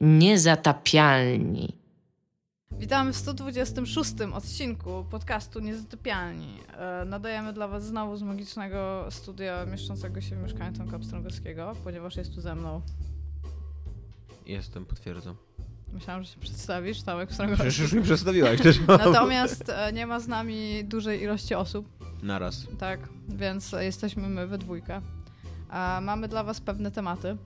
Niezatapialni. Witamy w 126 odcinku podcastu Niezatopialni. E, nadajemy dla Was znowu z magicznego studia mieszczącego się w mieszkaniu Tomka Pstrągowskiego, ponieważ jest tu ze mną. Jestem, potwierdzam. Myślałam, że się przedstawisz, Tomek Przecież Pstrągowski. już mi przedstawiłaś też. Natomiast e, nie ma z nami dużej ilości osób, Naraz. tak, więc jesteśmy my we dwójkę. Mamy dla Was pewne tematy.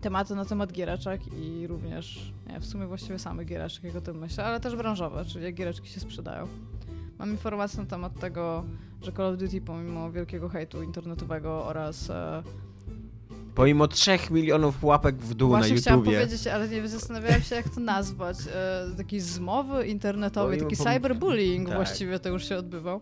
Tematy na temat giereczek i również, nie, w sumie właściwie samych giereczek, jak o tym myślę, ale też branżowe, czyli jak giereczki się sprzedają. Mam informacje na temat tego, że Call of Duty pomimo wielkiego hejtu internetowego oraz e, Pomimo 3 milionów łapek w dół właśnie na chciałam YouTubie. powiedzieć, ale nie zastanawiałam się jak to nazwać, e, takiej zmowy internetowej, Pomimo- taki pom- cyberbullying tak. właściwie to już się odbywał.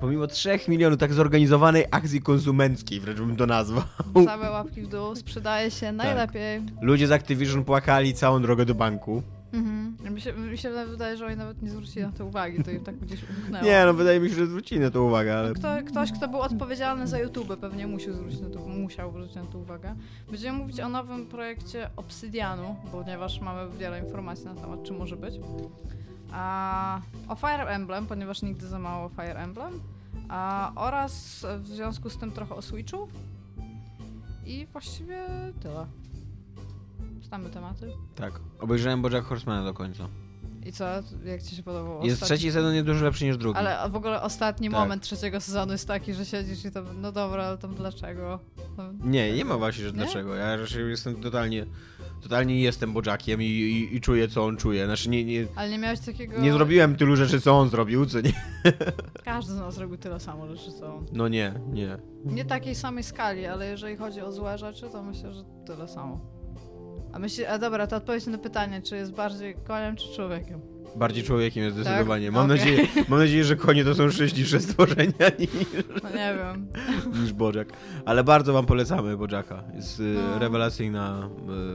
Pomimo 3 milionów tak zorganizowanej akcji konsumenckiej, wręcz bym to nazwał. Same łapki w dół, sprzedaje się najlepiej. Ludzie z Activision płakali całą drogę do banku. Mhm. Mi, się, mi się wydaje, że oni nawet nie zwrócili na to uwagi, to im tak gdzieś umknęło. Nie, no wydaje mi się, że zwrócili na to uwagę, ale... Kto, ktoś, kto był odpowiedzialny za YouTube, pewnie musiał zwrócić na to, musiał zwrócić na to uwagę. Będziemy mówić o nowym projekcie Obsydianu, ponieważ mamy wiele informacji na temat, czy może być. A, o Fire Emblem, ponieważ nigdy za mało Fire Emblem. A, oraz w związku z tym trochę o Switchu. I właściwie tyle. Znamy tematy. Tak. Obejrzałem Bojack Horsemana do końca. I co? Jak ci się podobało? Jest Ostatni- trzeci sezon jest dużo lepszy niż drugi. Ale w ogóle ostatni Tak. moment trzeciego sezonu jest taki, że siedzisz i to, no dobra, ale tam dlaczego? No, Nie, nie ma właśnie, że Nie? dlaczego. Ja raczej jestem totalnie... Totalnie jestem Bojackiem i, i, i czuję, co on czuje. Znaczy, nie, nie, Ale nie miałeś takiego... nie zrobiłem tylu rzeczy, co on zrobił, co nie? Każdy z nas zrobił tyle samo rzeczy, co on. No nie, nie. Nie takiej samej skali, ale jeżeli chodzi o złe rzeczy, to myślę, że tyle samo. A myśli, a dobra, to odpowiedź na pytanie, czy jest bardziej koniem, czy człowiekiem? Bardziej człowiekiem jest Tak? zdecydowanie. Mam, Okej. nadzieję, mam nadzieję, że konie to są szczęśliwsze stworzenia niż, No nie wiem. niż Bojack. Ale bardzo wam polecamy Bojacka. Jest y, No. rewelacyjna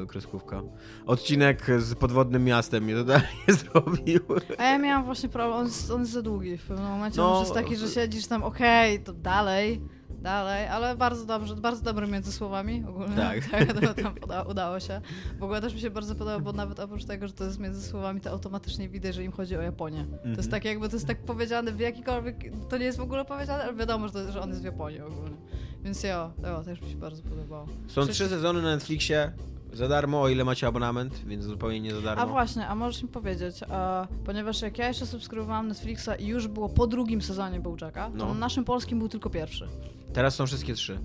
y, kreskówka. Odcinek z podwodnym miastem mnie totalnie zrobił. A ja miałam właśnie problem, on jest, on jest za długi w pewnym momencie. No. On już jest taki, że siedzisz tam, okej, to dalej, dalej, ale bardzo dobrze, bardzo dobry między słowami ogólnie. Tak. to tam poda, udało się. W ogóle też mi się bardzo podoba, bo nawet oprócz tego, że to jest między słowami, to automatycznie widać, że im chodzi o Japonię. To jest Mhm. tak jakby, to jest tak powiedziane w jakikolwiek, to nie jest w ogóle powiedziane, ale wiadomo, że, to, że on jest w Japonii ogólnie. Więc jo, jo, też mi się bardzo podobało. Są Wszyscy- trzy sezony na Netflixie. Za darmo, o ile macie abonament, więc zupełnie nie za darmo. A właśnie, a możesz mi powiedzieć, e, ponieważ jak ja jeszcze subskrybowałam Netflixa i już było po drugim sezonie Bojacka, to No. na naszym polskim był tylko pierwszy. Teraz są wszystkie trzy.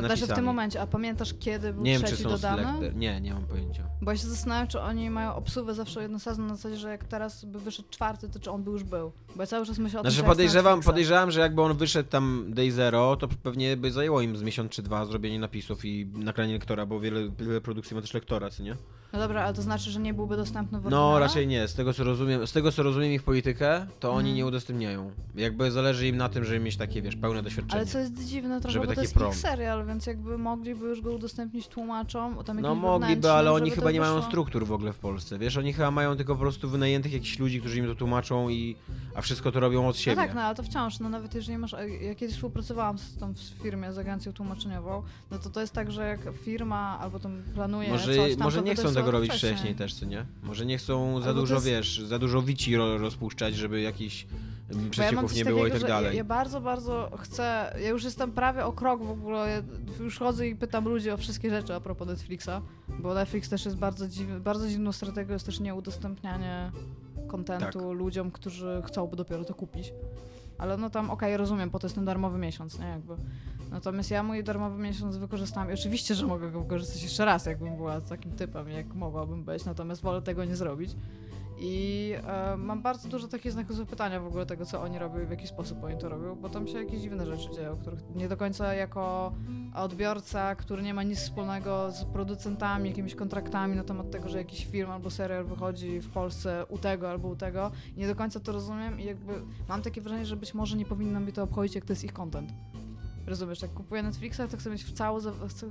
No też w tym momencie, a pamiętasz kiedy był Nie wiem, czy trzeci są dodany? Nie, nie mam pojęcia. Bo ja się zastanawiam, czy oni mają obsługę zawsze sezon na zasadzie, że jak teraz by wyszedł czwarty, to czy on by już był. Bo ja cały czas myślę o tym, Znaczy z podejrzewam, podejrzewam, że jakby on wyszedł tam Day Zero, to pewnie by zajęło im z miesiąc czy dwa zrobienie napisów i nagranie lektora, bo wiele, wiele produkcji ma też lektora, co nie? No dobra, ale to znaczy, że nie byłby dostępny w No raczej nie, z tego co rozumiem, z tego co rozumiem ich politykę, to oni Mhm. nie udostępniają. Jakby zależy im na tym, żeby mieć takie, wiesz, pełne doświadczenie. Ale co jest dziwne trochę, Żeby bo to jest prom. ich serial, więc jakby mogliby już go udostępnić tłumaczom, tam No mogliby, ale oni chyba nie mają wyszło. struktur w ogóle w Polsce. Wiesz, oni chyba mają tylko po prostu wynajętych jakichś ludzi, którzy im to tłumaczą i a wszystko to robią od siebie. No tak, no ale to wciąż, no nawet jeżeli masz, ja kiedyś współpracowałam z tą w firmie z agencją tłumaczeniową, no to to jest tak, że jak firma albo tam planuje Może, coś tam, może nie chcą wydaje tego sobie robić wcześniej. wcześniej też, co nie? Może nie chcą za Albo to dużo, jest- wiesz, za dużo wici ro, rozpuszczać, żeby jakichś mm, ja przecieków coś nie było i tak dalej. Ja, ja bardzo, bardzo chcę, ja już jestem prawie o krok w ogóle, ja już chodzę i pytam ludzi o wszystkie rzeczy a propos Netflixa, bo Netflix też jest bardzo dziwny, bardzo dziwną strategią jest też nieudostępnianie kontentu Tak. ludziom, którzy chcą dopiero to kupić. Ale no tam, okej, rozumiem, po to jest ten darmowy miesiąc, nie, jakby. Natomiast ja mój darmowy miesiąc wykorzystałam i oczywiście, że mogę go wykorzystać jeszcze raz, jakbym była takim typem, jak mogłabym być, natomiast wolę tego nie zrobić. I e, mam bardzo dużo takich znaków zapytania w ogóle tego, co oni robią i w jaki sposób oni to robią, bo tam się jakieś dziwne rzeczy dzieją, których nie do końca jako odbiorca, który nie ma nic wspólnego z producentami, jakimiś kontraktami na temat tego, że jakiś film albo serial wychodzi w Polsce u tego albo u tego. Nie do końca to rozumiem i jakby mam takie wrażenie, że być może nie powinno mi to obchodzić, jak to jest ich content. Rozumiesz, jak kupuję Netflixa, to chcę mieć w cały,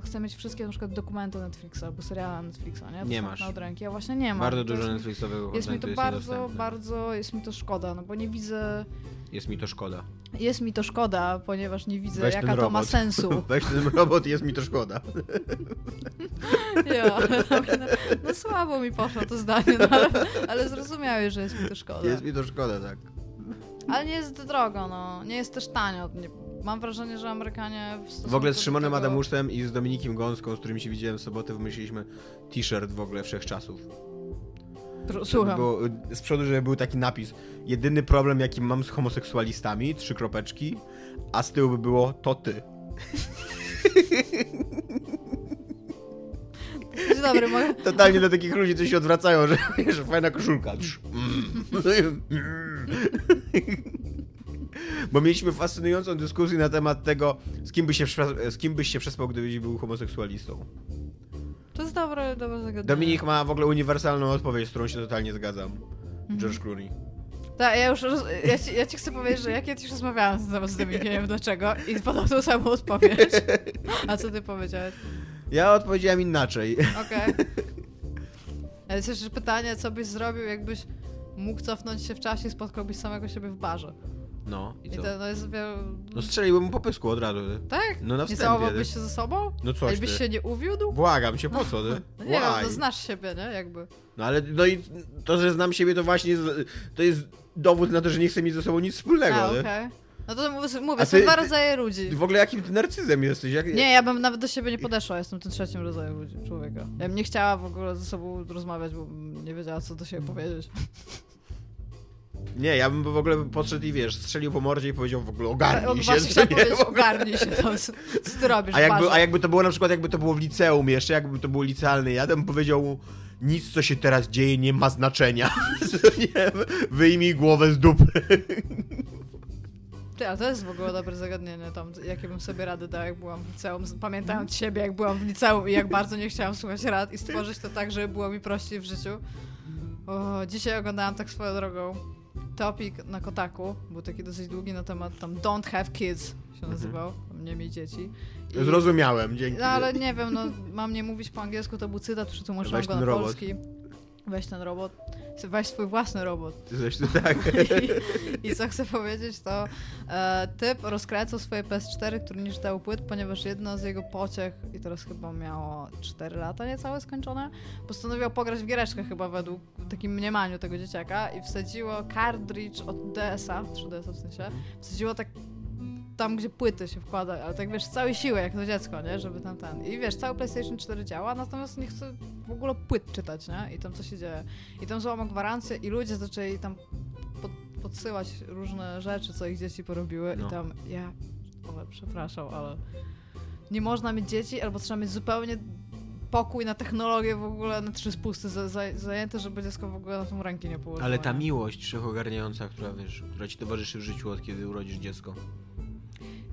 chcę, mieć wszystkie na przykład dokumenty Netflixa albo seriale Netflixa, nie? Nie Dostępne masz. od ręki. Ja właśnie nie mam. Bardzo To dużo jest, Netflixowego jest mi to kontentu bardzo, bardzo, jest mi to szkoda, no bo nie widzę, Jest mi to szkoda. jest mi to szkoda, ponieważ nie widzę, Weź jaka to ma sensu. Weź ten robot, jest mi to szkoda. Ja, no, no słabo mi poszło to zdanie, no, ale, ale zrozumiałeś, że jest mi to szkoda. Jest mi to szkoda, tak. Ale nie jest drogo, no. Nie jest też tanio. Nie, mam wrażenie, że Amerykanie w W ogóle z Szymonem tego... Adamuszem i z Dominikiem Gąską, z którym się widziałem w sobotę, wymyśliliśmy t-shirt w ogóle wszechczasów. Słucham. Było, y, z przodu, żeby był taki napis. Jedyny problem, jaki mam z homoseksualistami, trzy kropeczki, a z tyłu by było to ty. Dzień dobry, mogę... Totalnie do takich ludzi, co się odwracają, że, że fajna koszulka. Mm. Bo mieliśmy fascynującą dyskusję na temat tego, z kim, by się, z kim byś się przespał, gdybyś był homoseksualistą. To jest dobre, dobre zagadnienie. Dominik ma w ogóle uniwersalną odpowiedź, z którą się totalnie zgadzam. Mhm. George Clooney. Tak, ja już... Roz... Ja, ci, ja ci chcę powiedzieć, że jak ja ci już rozmawiałam z z Dominikiem, nie wiem dlaczego, i podał tą samą odpowiedź. A co ty powiedziałeś? Ja odpowiedziałem inaczej. Okej. Ale jest jeszcze pytanie, co byś zrobił, jakbyś mógł cofnąć się w czasie i spotkałbyś samego siebie w barze. No, i I co? to no jest. No strzeliłbym mu po pysku od razu. Tak? No na Nie wstępie. całowałbyś się ze sobą? No A coś byś ty. się nie uwiódł? Błagam cię, po co ty? No nie wiem, no znasz siebie, nie? Jakby. No ale no i to, że znam siebie, to właśnie z- to jest dowód na to, że nie chcę mieć ze sobą nic wspólnego. A, nie? okej. No to mówię, A są ty- dwa ty- rodzaje ludzi. W ogóle jakim ty narcyzem jesteś? Jak... Nie, ja bym nawet do siebie nie podeszła, jestem tym trzecim rodzajem ludzi, człowieka. Ja bym nie chciała w ogóle ze sobą rozmawiać, bo nie wiedziała, co do siebie powiedzieć. Nie, ja bym w ogóle podszedł i wiesz, strzelił po mordzie i powiedział w ogóle ogarnij się. Właśnie nie? powiedzieć, ogarnij się tam, co, co ty robisz A jakby, a jakby to było na przykład, jakby to było w liceum jeszcze, jakby to było licealne, ja bym powiedział nic co się teraz dzieje nie ma znaczenia. Nie? Wyjmij głowę z dupy. Ty, a to jest w ogóle dobre zagadnienie, tam, jakie bym sobie rady dała, jak byłam w liceum, pamiętając siebie, jak byłam w liceum i jak bardzo nie chciałam słuchać rad i stworzyć to tak, żeby było mi prościej w życiu. O, dzisiaj oglądałam tak swoją drogą topik na Kotaku, był taki dosyć długi na temat tam Don't Have Kids się nazywał, tam nie miej dzieci. I- Zrozumiałem, dzięki. No ale nie wiem, no mam nie mówić po angielsku, to był cytat, przetłumaczyłam Weź go na robot. polski. Weź ten robot. Weź swój własny robot. Tu tak. I, I co chcę powiedzieć, to e, typ rozkręcał swoje PS4, który nie czytał płyt, ponieważ jedno z jego pociech, i teraz chyba miało 4 lata niecałe skończone, postanowiło pograć w giereczkę chyba według takim mniemaniu tego dzieciaka i wsadziło cartridge od DS-a, 3DS-a w sensie, wsadziło tak tam, gdzie płyty się wkłada, ale tak wiesz, z całej siły, jak to dziecko, nie? Żeby tam ten. I wiesz, cały PlayStation 4 działa, natomiast nie chce w ogóle płyt czytać, nie? I tam co się dzieje. I tam złamał gwarancję i ludzie zaczęli tam pod, podsyłać różne rzeczy, co ich dzieci porobiły No. i tam ja, o, przepraszam, ale nie można mieć dzieci, albo trzeba mieć zupełnie pokój na technologię w ogóle na trzy spusty za, za, zajęte, żeby dziecko w ogóle na tą ręki nie położyło. Ale ta miłość wszechogarniająca, która wiesz, która ci towarzyszy w życiu od kiedy urodzisz dziecko.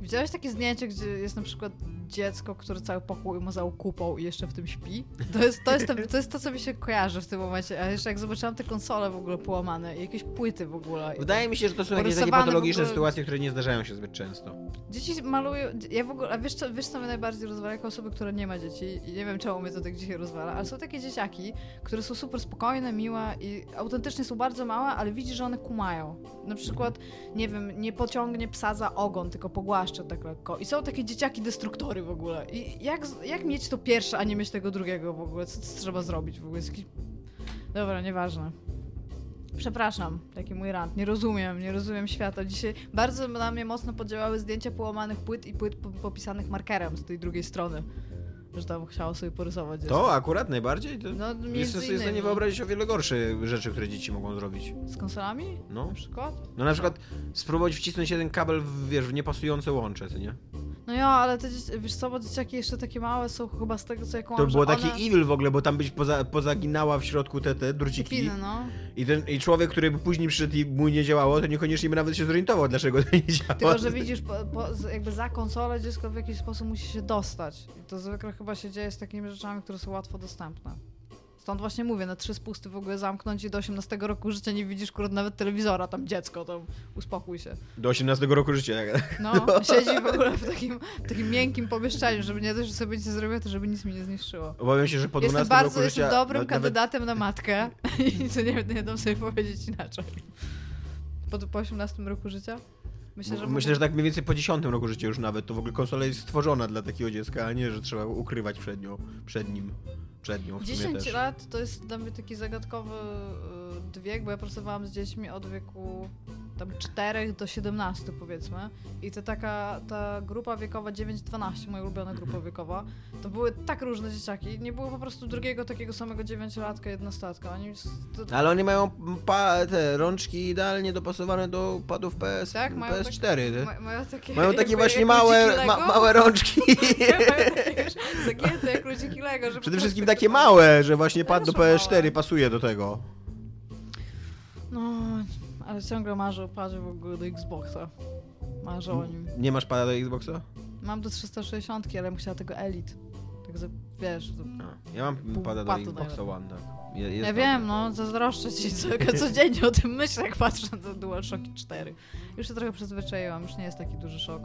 Widziałeś takie zdjęcie, gdzie jest na przykład dziecko, które cały pokój ma za kupą i jeszcze w tym śpi? To jest to, jest to, to, jest to co mi się kojarzy w tym momencie. A jeszcze jak zobaczyłam te konsole w ogóle połamane i jakieś płyty w ogóle. Wydaje mi się, że to są jakieś takie patologiczne ogóle- sytuacje, które nie zdarzają się zbyt często. Dzieci malują. Ja w ogóle. A wiesz co, wiesz, co mnie najbardziej rozwala jako osoby, która nie ma dzieci? I nie wiem, czemu mnie to tak dzisiaj rozwala, ale są takie dzieciaki, które są super spokojne, miłe i autentycznie są bardzo małe, ale widzisz, że one kumają. Na przykład, nie wiem, nie pociągnie psa za ogon, tylko pogłaszcze tak lekko. I są takie dzieciaki destruktory w ogóle. I jak, jak mieć to pierwsze, a nie mieć tego drugiego w ogóle? Co, co trzeba zrobić w ogóle? Jakiś... Dobra, nieważne. Przepraszam, taki mój rant. Nie rozumiem, nie rozumiem świata. Dzisiaj bardzo na mnie mocno podziałały zdjęcia połamanych płyt i płyt po- popisanych markerem z tej drugiej strony. Że tam chciało sobie porysować dziecko. To akurat najbardziej? To No, jest między sobie w stanie innymi. wyobrazić o wiele gorsze rzeczy, które dzieci mogą zrobić. Z konsolami? No. Na przykład? No na przykład spróbować wcisnąć jeden kabel w, wiesz, w niepasujące łącze, co nie? No ja, ale te dzieci, wiesz co, bo dzieciaki jeszcze takie małe są chyba z tego co ja To kłamam, było że taki one... evil w ogóle, bo tam byś poza, pozaginała w środku te, te druciki. Piny, no. I, ten, I człowiek, który by później przyszedł i mu nie działało, to niekoniecznie by nawet się zorientował, dlaczego to nie działa. Tylko, że widzisz, po, po, z- jakby za konsolę dziecko w jakiś sposób musi się dostać. I to zwykle chyba się dzieje z takimi rzeczami, które są łatwo dostępne. Stąd właśnie mówię, na trzy spusty w ogóle zamknąć i do 18 roku życia nie widzisz kurde nawet telewizora, tam dziecko, tam uspokój się. Do 18 roku życia. No, siedzi w ogóle w takim, takim miękkim pomieszczeniu, żeby nie dość, że sobie nic nie zrobiło, to żeby nic mi nie zniszczyło. Obawiam się, że po 12 Jestem bardzo, roku jestem życia... dobrym nawet- kandydatem na matkę i to nie, nie dam sobie powiedzieć inaczej. Po, po 18 roku życia? Myślę, że Myślę, że tak mniej więcej po 10 roku życia już nawet, to w ogóle konsola jest stworzona dla takiego dziecka, a nie, że trzeba ukrywać przed nią, przed nim, przed nią w sumie 10 też. lat to jest dla mnie taki zagadkowy y, wiek, bo ja pracowałam z dziećmi od wieku tam 4 do 17 powiedzmy i to taka ta grupa wiekowa 9-12, moja ulubiona grupa Mhm. wiekowa, to były tak różne dzieciaki, nie było po prostu drugiego takiego samego 9-latka, jednostatka. Oni to, Ale oni mają pa, te rączki idealnie dopasowane do padów PS, Tak, mają PS4. te. ma, mają takie, Mają takie właśnie małe, ma, małe rączki. Mają takie już zagięte jak ludziki Lego, że Przede wszystkim tak takie małe, że właśnie pad do Też są PS4 małe. pasuje do tego. No, ale ciągle marzę o padzie w ogóle do Xboxa. Marzę o nim. Nie masz pada do Xboxa? Mam do 360, ale bym chciała tego Elite. Tak, za, wiesz. A, ja mam pada do Xboxa. One, tak. Je- Ja wiem, no, zazdroszczę ci, co, codziennie o tym myślę, jak patrzę na te DualShocki 4. Już się trochę przyzwyczaiłam, już nie jest taki duży szok.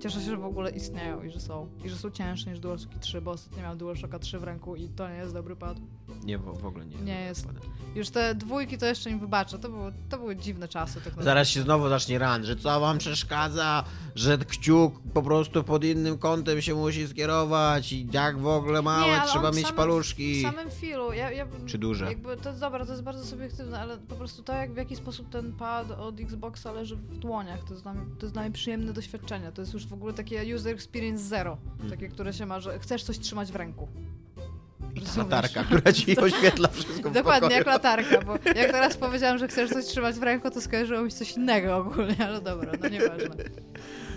Cieszę się, że w ogóle istnieją i że są. I że są cięższe niż DualShocki 3, bo ostatnio miałam DualShocka 3 w ręku i to nie jest dobry pad. Nie, w, ogóle nie. Nie jest. Już te dwójki to jeszcze im wybaczę, to były, to były dziwne czasy. Tak. Zaraz się znowu zacznie ran, że co wam przeszkadza, że kciuk po prostu pod innym kątem się musi skierować i jak w ogóle małe Nie, trzeba mieć samym- paluszki. W samym filu, ja, ja, Czy duże? Jakby to jest dobra, to jest bardzo subiektywne, ale po prostu to, jak w jaki sposób ten pad od Xboxa leży w dłoniach, to jest, dla mnie, to jest dla mnie przyjemne doświadczenie. To jest już w ogóle takie user experience zero, Mhm. takie, które się ma, że chcesz coś trzymać w ręku. Rozumiesz? latarka, która ci oświetla wszystko w Dokładnie, jak latarka, bo jak teraz powiedziałam, że chcesz coś trzymać w ręku, to skojarzyło mi się coś innego ogólnie, ale dobra, no nieważne.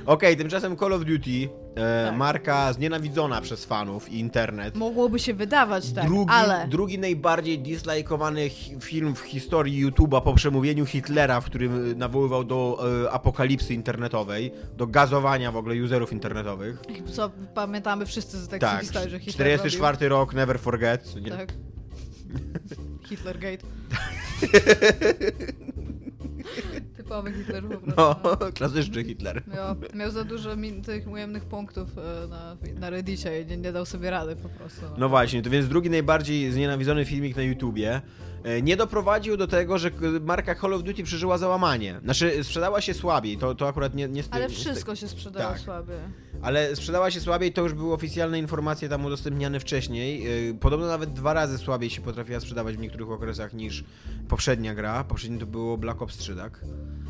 Okej, tymczasem Call of Duty, e, Tak. marka znienawidzona przez fanów i internet. Mogłoby się wydawać tak, drugi, ale... drugi najbardziej dislajkowany hi- film w historii YouTube'a po przemówieniu Hitlera, w którym e, nawoływał do e, apokalipsy internetowej, do gazowania w ogóle userów internetowych. Co pamiętamy wszyscy z Tak, historii, że Hitler 44 rok, never forget. Nie, Tak. Hitlergate. Typowy Hitler po prostu. no, klasyczny Hitler. Miał, miał za dużo tych ujemnych punktów e, na, na Reddicie i nie, nie dał sobie rady po prostu. No. No właśnie, to więc drugi najbardziej znienawidzony filmik na YouTubie nie doprowadził do tego, że marka Call of Duty przeżyła załamanie. Znaczy, sprzedała się słabiej, to, to akurat nie, nie Ale wszystko się sprzedało tak. słabie. Ale sprzedała się słabiej, to już były oficjalne informacje tam udostępniane wcześniej. Yy, Podobno nawet dwa razy słabiej się potrafiła sprzedawać w niektórych okresach niż poprzednia gra. Poprzednio to było Black Ops 3, tak?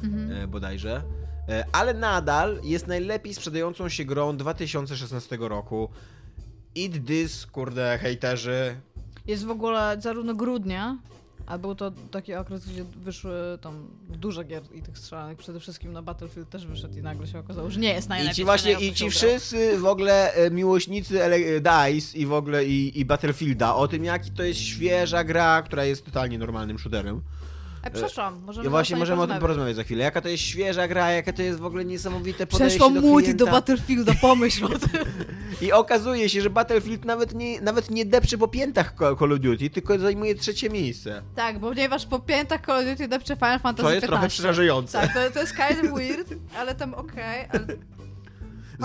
Mhm. E, bodajże. E, Ale nadal jest najlepiej sprzedającą się grą 2016 roku. Eat this, kurde, hejterzy. Jest w ogóle zarówno grudnia, a był to taki okres, gdzie wyszły tam dużo gier i tych strzelanych. Przede wszystkim na Battlefield też wyszedł i nagle się okazało, że nie jest I najlepiej. ci właśnie, i ci wszyscy w ogóle e, miłośnicy ele- DICE i w ogóle i, i Battlefielda o tym, jaki to jest świeża gra, która jest totalnie normalnym shooterem. E, przeszłam, możemy Ja właśnie możemy o tym porozmawiać. za chwilę. Jaka to jest świeża gra, jaka to jest w ogóle niesamowite podejście Przeszłam do multi do Battlefielda, pomyśl o tym. I okazuje się, że Battlefield nawet nie, nawet nie depcze po piętach Call of Duty, tylko zajmuje trzecie miejsce. Tak, bo ponieważ po piętach Call of Duty depcze Final Fantasy Co jest trochę 15. przerażające. Tak, to, to jest kind of weird, ale tam okej, ale...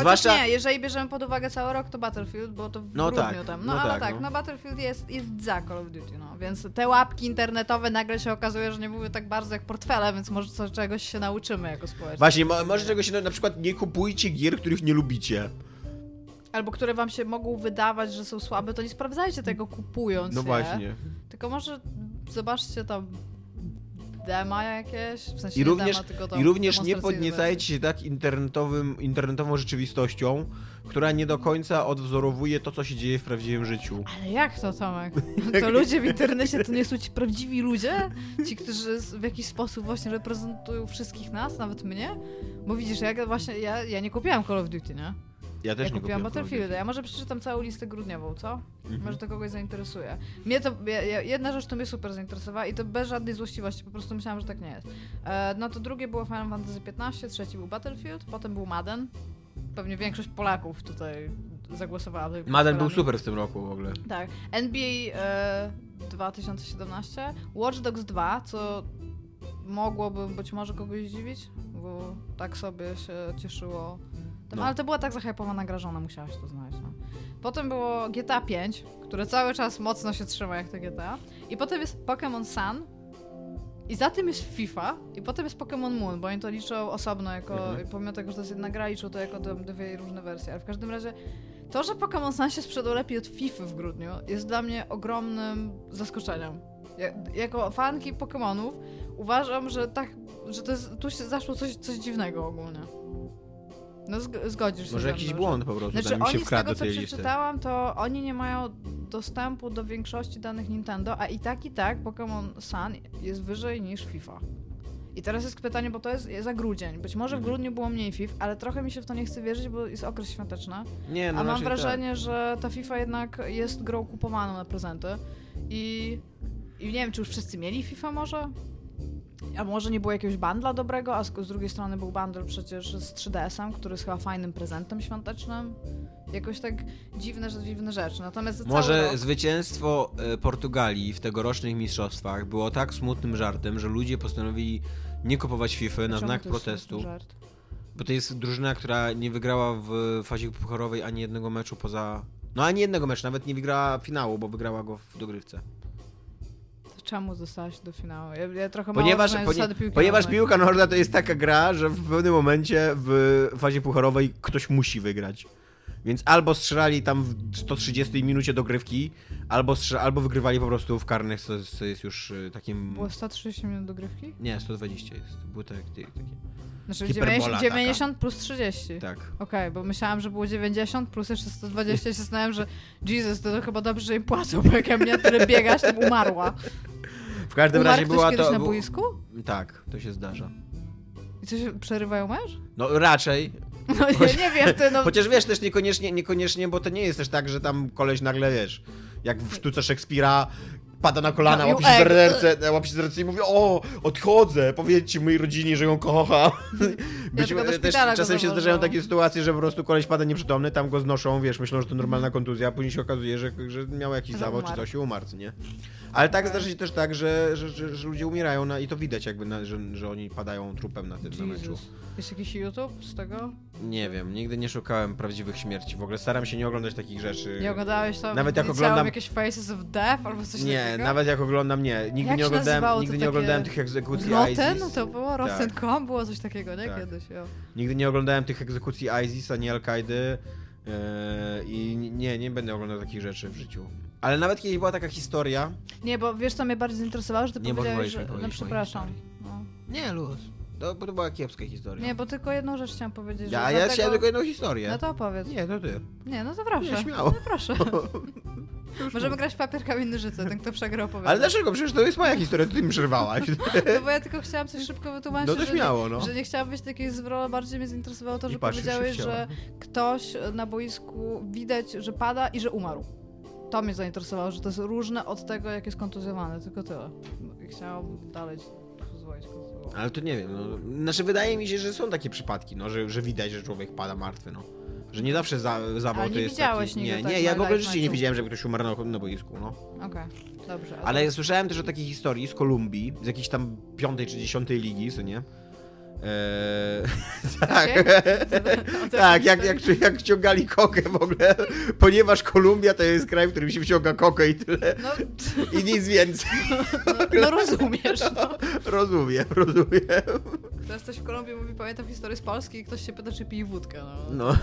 Zwłaszcza- nie, jeżeli bierzemy pod uwagę cały rok, to Battlefield, bo to w No grudniu tak, tam. no No, ale tak, tak, no. no. Battlefield jest, jest za Call of Duty, no. Więc te łapki internetowe nagle się okazuje, że nie były tak bardzo jak portfele, więc może co, czegoś się nauczymy jako społeczeństwo. Właśnie, mo- może czegoś na, na przykład nie kupujcie gier, których nie lubicie. Albo które wam się mogą wydawać, że są słabe, to nie sprawdzajcie tego kupując No je. właśnie. Tylko może zobaczcie tam dema jakieś, w sensie I nie również, dema, tylko tam I również nie podniecajcie się tak internetowym, internetową rzeczywistością, która nie do końca odwzorowuje to, co się dzieje w prawdziwym życiu. Ale jak to, Tomek? To ludzie w internecie to nie są ci prawdziwi ludzie? Ci, którzy w jakiś sposób właśnie reprezentują wszystkich nas, nawet mnie? Bo widzisz, ja właśnie, ja, ja nie kupiłam Call of Duty, nie? Ja też ja nie kupiłam Call of Battlefield. Ja może przeczytam całą listę grudniową, co? Mhm. Może to kogoś zainteresuje. Mnie to, jedna rzecz to mnie super zainteresowała i to bez żadnej złośliwości, po prostu myślałam, że tak nie jest. E, no to drugie było Final Fantasy XV, trzeci był Battlefield, potem był Madden. Pewnie większość Polaków tutaj zagłosowała. tutaj Madden był super w tym roku w ogóle. Tak. NBA e, 2017. Watch Dogs 2, co mogłoby być może kogoś zdziwić, bo tak sobie się cieszyło. Tym, No. Ale to była tak zahypowana gra, że ona musiałaś to znaleźć. No. Potem było GTA 5, które cały czas mocno się trzyma jak to GTA. I potem jest Pokémon Sun. I za tym jest FIFA. I potem jest Pokémon Moon, bo oni to liczą osobno, jako, Mhm. pomimo tego, że to jest jedna gra, liczą to jako dwie, różne wersje. Ale w każdym razie to, że Pokémon Sun się sprzedał lepiej od FIFA w grudniu, jest dla mnie ogromnym zaskoczeniem. Ja, jako fanki Pokémonów uważam, że tak, że to jest, tu się zaszło coś, coś dziwnego ogólnie. No zg- zgodzisz się Może jakiś mną, błąd po prostu Znaczy im się oni z tego, co listy. przeczytałam, to oni nie mają dostępu do większości danych Nintendo, a i tak, i tak Pokémon Sun jest wyżej niż FIFA. I teraz jest pytanie, bo to jest za grudzień. Być może w Mhm. grudniu było mniej FIF, ale trochę mi się w to nie chce wierzyć, bo jest okres świąteczny. Nie, no A mam raczej wrażenie, że ta FIFA jednak jest grą kupowaną na prezenty. I, I nie wiem, czy już wszyscy mieli FIFA może? A może nie było jakiegoś bundla dobrego, a z, z drugiej strony był bundle przecież z 3DS-em, który jest chyba fajnym prezentem świątecznym. Jakoś tak dziwne, że dziwne rzeczy. Natomiast. Może rok, zwycięstwo e, Portugalii w tegorocznych mistrzostwach było tak smutnym żartem, że ludzie postanowili nie kupować FIFA na znak protestu. Bo to jest drużyna, która nie wygrała w fazie pucharowej ani jednego meczu poza... No ani jednego meczu, nawet nie wygrała finału, bo wygrała go w dogrywce. Czemu zostałaś do finału? Ja, ja trochę Ponieważ, mało ponie, piłki ponieważ nożnej. piłka nożna to jest taka gra, że w pewnym momencie w fazie pucharowej ktoś musi wygrać. Więc albo strzelali tam w 130 minucie dogrywki, albo, albo wygrywali po prostu w karnych, co jest, co jest już y, takim... Było 130 minut dogrywki? Nie, 120 jest. Były tak, takie... Znaczy Hiperbola 90, taka. 90 plus 30. Tak. Okej, bo myślałam, że było 90 plus jeszcze 120 i się zastanawiam, że Jesus, to, to chyba dobrze, że im płacą, bo jak ja mnie tyle biegać, to umarła. W każdym Umarł razie była to... na boisku? Tak, to się zdarza. I co się, przerywają mecz? No raczej. No ja nie wiem, ty no... Chociaż wiesz, też niekoniecznie, niekoniecznie, bo to nie jest też tak, że tam koleś nagle, wiesz, jak w sztuce Szekspira pada na kolana, No, łapi się za ręce, łapi się za ręce i mówi, o, odchodzę, powiedzcie mojej rodzinie, że ją kocham. Być, też czasem się zdarzają takie sytuacje, że po prostu koleś pada nieprzytomny, tam go znoszą, wiesz, myślą, że to normalna kontuzja, a później się okazuje, że, że miał jakiś zawał czy coś i umarł, nie? Ale tak Okej. zdarza się też tak, że, że, że, że ludzie umierają na, i to widać jakby, na, że, że oni padają trupem na tym na meczu. Jest jakiś YouTube z tego? Nie wiem, nigdy nie szukałem prawdziwych śmierci. W ogóle staram się nie oglądać takich rzeczy. Nie oglądałeś tam Nawet jak oglądam- jakieś Faces of Death albo coś Nie, takiego? nawet jak oglądam, nie. Nigdy Jak nie oglądałem, nigdy nie oglądałem tych egzekucji Rotten? ISIS. To było Rotten.com? Było coś takiego, nie? Tak. Kiedyś, jo. Nigdy nie oglądałem tych egzekucji ISIS ani Al-Kaidy. Yy, I nie, nie będę oglądał takich rzeczy w życiu. Ale nawet kiedyś była taka historia. Nie, bo wiesz co mnie bardziej zainteresowało, że ty Nie powiedziałeś, że... No przepraszam. No. Nie, luz. To, bo to była kiepska historia. Nie, bo tylko jedną rzecz chciałam powiedzieć, że ja, ja dlatego... chciałem tylko jedną historię. No to opowiedz. Nie, to ty. Nie, no to proszę. Nie, śmiało. No proszę. Możemy grać w papier, kamienny życie, ten kto przegrał opowiada. Ale dlaczego? Przecież to jest moja historia, to ty mi przerwałaś. No bo ja tylko chciałam coś szybko wytłumaczyć, No to że, śmiało, nie, no. że nie chciałam być takiej zwrot, bardziej mnie zainteresowało to, że powiedziałeś, że ktoś na boisku widać, że pada i że umarł. To mnie zainteresowało, że to jest różne od tego, jak jest kontuzjowany, tylko tyle. Chciałam dalej pozwolić kontynuować. Ale to nie wiem, no. Znaczy wydaje mi się, że są takie przypadki, no, że, że widać, że człowiek pada martwy, no. Że nie zawsze za, zawał to nie jest widziałeś taki... nigdy Nie, tak nie, ja na w ogóle live życie nie widziałem, żeby ktoś umarł na, na boisku, no. Okej, dobrze. Ale słyszałem też o takiej historii z Kolumbii, z jakiejś tam piątej czy dziesiątej ligi, co nie? Eee, tak, tak, jak, jak, jak wciągali kokę w ogóle, ponieważ Kolumbia to jest kraj, w którym się wciąga kokę i tyle, No, i nic więcej. no, no rozumiesz, no. Rozumiem, rozumiem. Teraz ktoś w Kolumbii mówi, pamiętam historię z Polski i ktoś się pyta, czy pije wódkę, no. No.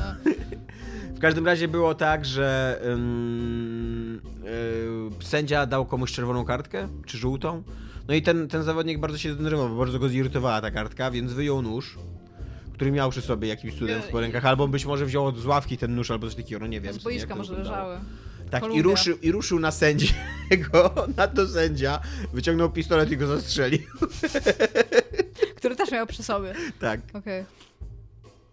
W każdym razie było tak, że yy, sędzia dał komuś czerwoną kartkę, czy żółtą. No i ten, ten zawodnik bardzo się zdenerwował, bardzo go zirytowała ta kartka, więc wyjął nóż, który miał przy sobie jakimś cudem w rękach, albo być może wziął z ławki ten nóż, albo coś takiego, no nie wiem. Z boiska może leżały. Tak, i ruszył, i ruszył na sędziego, na to sędzia, wyciągnął pistolet i go zastrzelił. Który też miał przy sobie. Tak. Okej.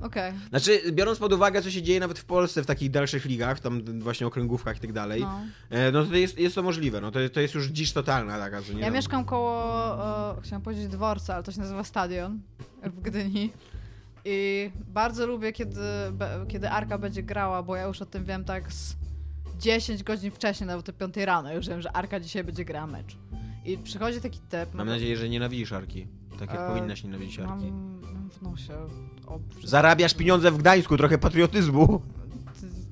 Okej. Znaczy, biorąc pod uwagę, co się dzieje nawet w Polsce, w takich dalszych ligach, tam właśnie okręgówkach i tak dalej, No. E, No to jest, jest to możliwe, no to, to jest już dziś totalna taka, co nie Ja tam- mieszkam koło, e, chciałam powiedzieć dworca, ale to się nazywa stadion w Gdyni. I bardzo lubię, kiedy, be, kiedy Arka będzie grała, bo ja już o tym wiem tak z 10 godzin wcześniej, nawet o 5 rano, już wiem, że Arka dzisiaj będzie grała mecz. I przychodzi taki typ. Mam no, nadzieję, że nienawidzisz Arki. Tak jak E, powinnaś nienawidzić Arki. mam, mam w nosie. Zarabiasz pieniądze w Gdańsku, trochę patriotyzmu.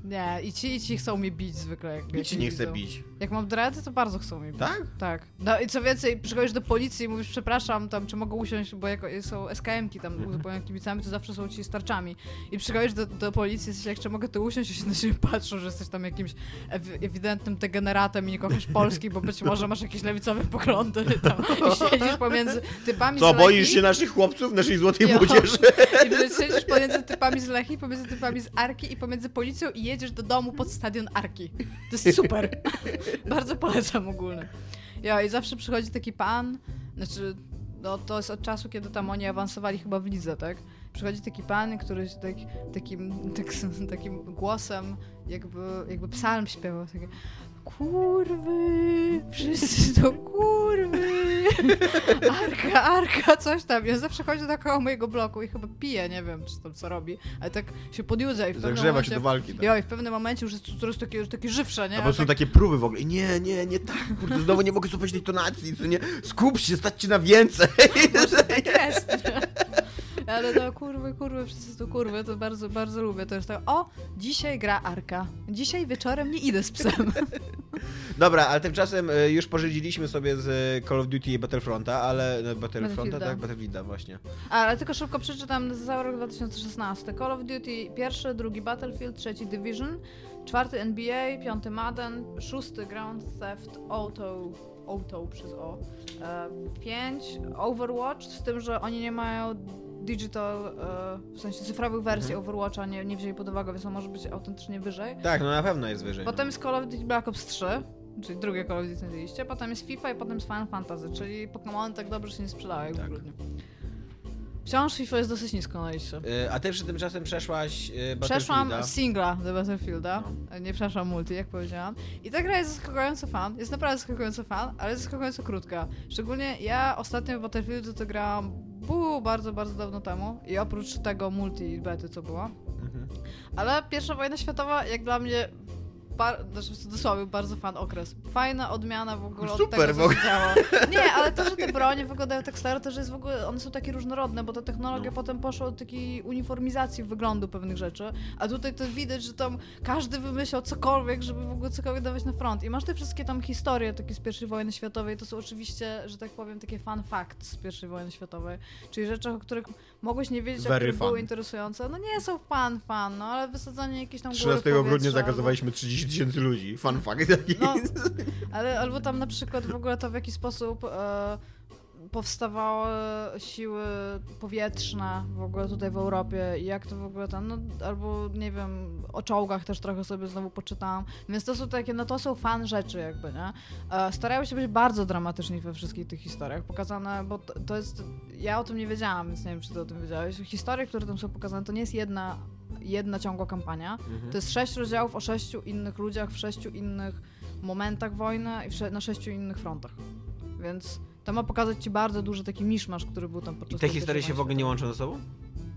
Nie, i ci, i ci chcą mnie bić zwykle. Jak, jak ci nie chce bić. Jak mam dready, to bardzo chcą mnie bić. Tak? Tak. No i co więcej, przychodzisz do policji i mówisz, przepraszam, tam, czy mogę usiąść, bo jak są SKM-ki tam Mhm. uzupełnione kibicami, to zawsze są ci starczami. I przychodzisz do, do policji, jesteś jak, czy mogę tu usiąść, i się na siebie patrzą, że jesteś tam jakimś ew- ewidentnym degeneratem i nie kochasz Polski, bo być może masz jakieś lewicowe poglądy tam i siedzisz pomiędzy typami Co, z boisz Lechii, się naszych chłopców, naszej złotej młodzieży? i siedzisz pomiędzy typami z Lechii, pomiędzy typami z Arki i pomiędzy policją i jedziesz do domu pod stadion Arki. To jest super. Bardzo polecam ogólnie. Ja i zawsze przychodzi taki pan, znaczy, no to jest od czasu, kiedy tam oni awansowali chyba w lidze, tak? Przychodzi taki pan, który tak, takim, tak, takim głosem jakby, jakby psalm śpiewał, takie kurwy, wszyscy to kurwy, arka, arka, coś tam. On zawsze chodzi dookoła mojego bloku i chyba pije, nie wiem, czy tam co robi, ale tak się podjudza i w pewnym Zagrzewa momencie... się do walki. Tak. Jo, i w pewnym momencie już jest coraz takie, już takie żywsze, nie? A po prostu tak, takie próby w ogóle. Nie, nie, nie tak, kurde, znowu nie mogę słuchać tej tonacji, co nie? Skup się, stać ci na więcej. tak jest, nie? Ale no kurwy, kurwy, wszyscy to kurwy, to bardzo, bardzo lubię. To jest tak, o, dzisiaj gra Arka. Dzisiaj wieczorem nie idę z psem. Dobra, ale tymczasem y, już pożydziliśmy sobie z y, Call of Duty i Battlefronta, ale... no, Battlefronta, tak? Battlefielda, właśnie. Ale tylko szybko przeczytam za rok 2016. Call of Duty pierwszy, drugi Battlefield, trzeci Division, czwarty NBA, piąty Madden, szósty Ground Theft Auto, Auto przez O, e, pięć Overwatch, z tym, że oni nie mają digital, e, w sensie cyfrowych wersji Mhm. Overwatcha, nie, nie wzięli pod uwagę, więc on może być autentycznie wyżej. Tak, no na pewno jest wyżej. Potem no. jest Call of Duty Black Ops 3, czyli drugie Call of Duty na liście, potem jest FIFA i potem jest Final Fantasy, czyli Pokémon tak dobrze się nie sprzedały jak Tak. w grudniu. Wciąż FIFA jest dosyć nisko na liście. Y, A ty przy tym czasem przeszłaś y, Przeszłam Battlefielda. singla do Battlefielda, nie przeszłam multi, jak powiedziałam. I ta gra jest zaskakująco fan, jest naprawdę zaskakująco fan, ale jest zaskakująco krótka. Szczególnie ja ostatnio w Battlefieldu to grałam bu, bardzo, bardzo dawno temu i oprócz tego multi bety, co było. Mhm. Ale pierwsza wojna światowa, jak dla mnie, bar, znaczy w cudzysłowie, bardzo fan okres. Fajna odmiana w ogóle Super, od tego, w ogóle. Nie, ale to, że te bronie wyglądają tak staro, to, że jest w ogóle, one są takie różnorodne, bo ta technologia No. potem poszła od takiej uniformizacji wyglądu pewnych rzeczy, a tutaj to widać, że tam każdy wymyślał cokolwiek, żeby w ogóle cokolwiek dawać na front. I masz te wszystkie tam historie takie z pierwszej wojny światowej, to są oczywiście, że tak powiem, takie fun facts z pierwszej wojny światowej, czyli rzeczy, o których mogłeś nie wiedzieć, a Very które były interesujące. No nie są fan, fan, no ale wysadzanie jakiejś tam góry 13 grudnia zakazowaliśmy 30 tysięcy ludzi. Fun fact taki. No, ale albo tam na przykład w ogóle to w jaki sposób e, powstawały siły powietrzne w ogóle tutaj w Europie i jak to w ogóle tam, no albo nie wiem, o czołgach też trochę sobie znowu poczytałam, więc to są takie, no to są fan rzeczy jakby, nie? E, starają się być bardzo dramatyczni we wszystkich tych historiach, pokazane, bo to, to jest, ja o tym nie wiedziałam, więc nie wiem, czy ty o tym wiedziałeś, historie, które tam są pokazane, to nie jest jedna, jedna ciągła kampania, Mhm. to jest sześć rozdziałów o sześciu innych ludziach w sześciu innych momentach wojny i na sześciu innych frontach. Więc to ma pokazać ci bardzo duży taki miszmasz, który był tam I podczas te tej historie się w ogóle nie łączą ze sobą?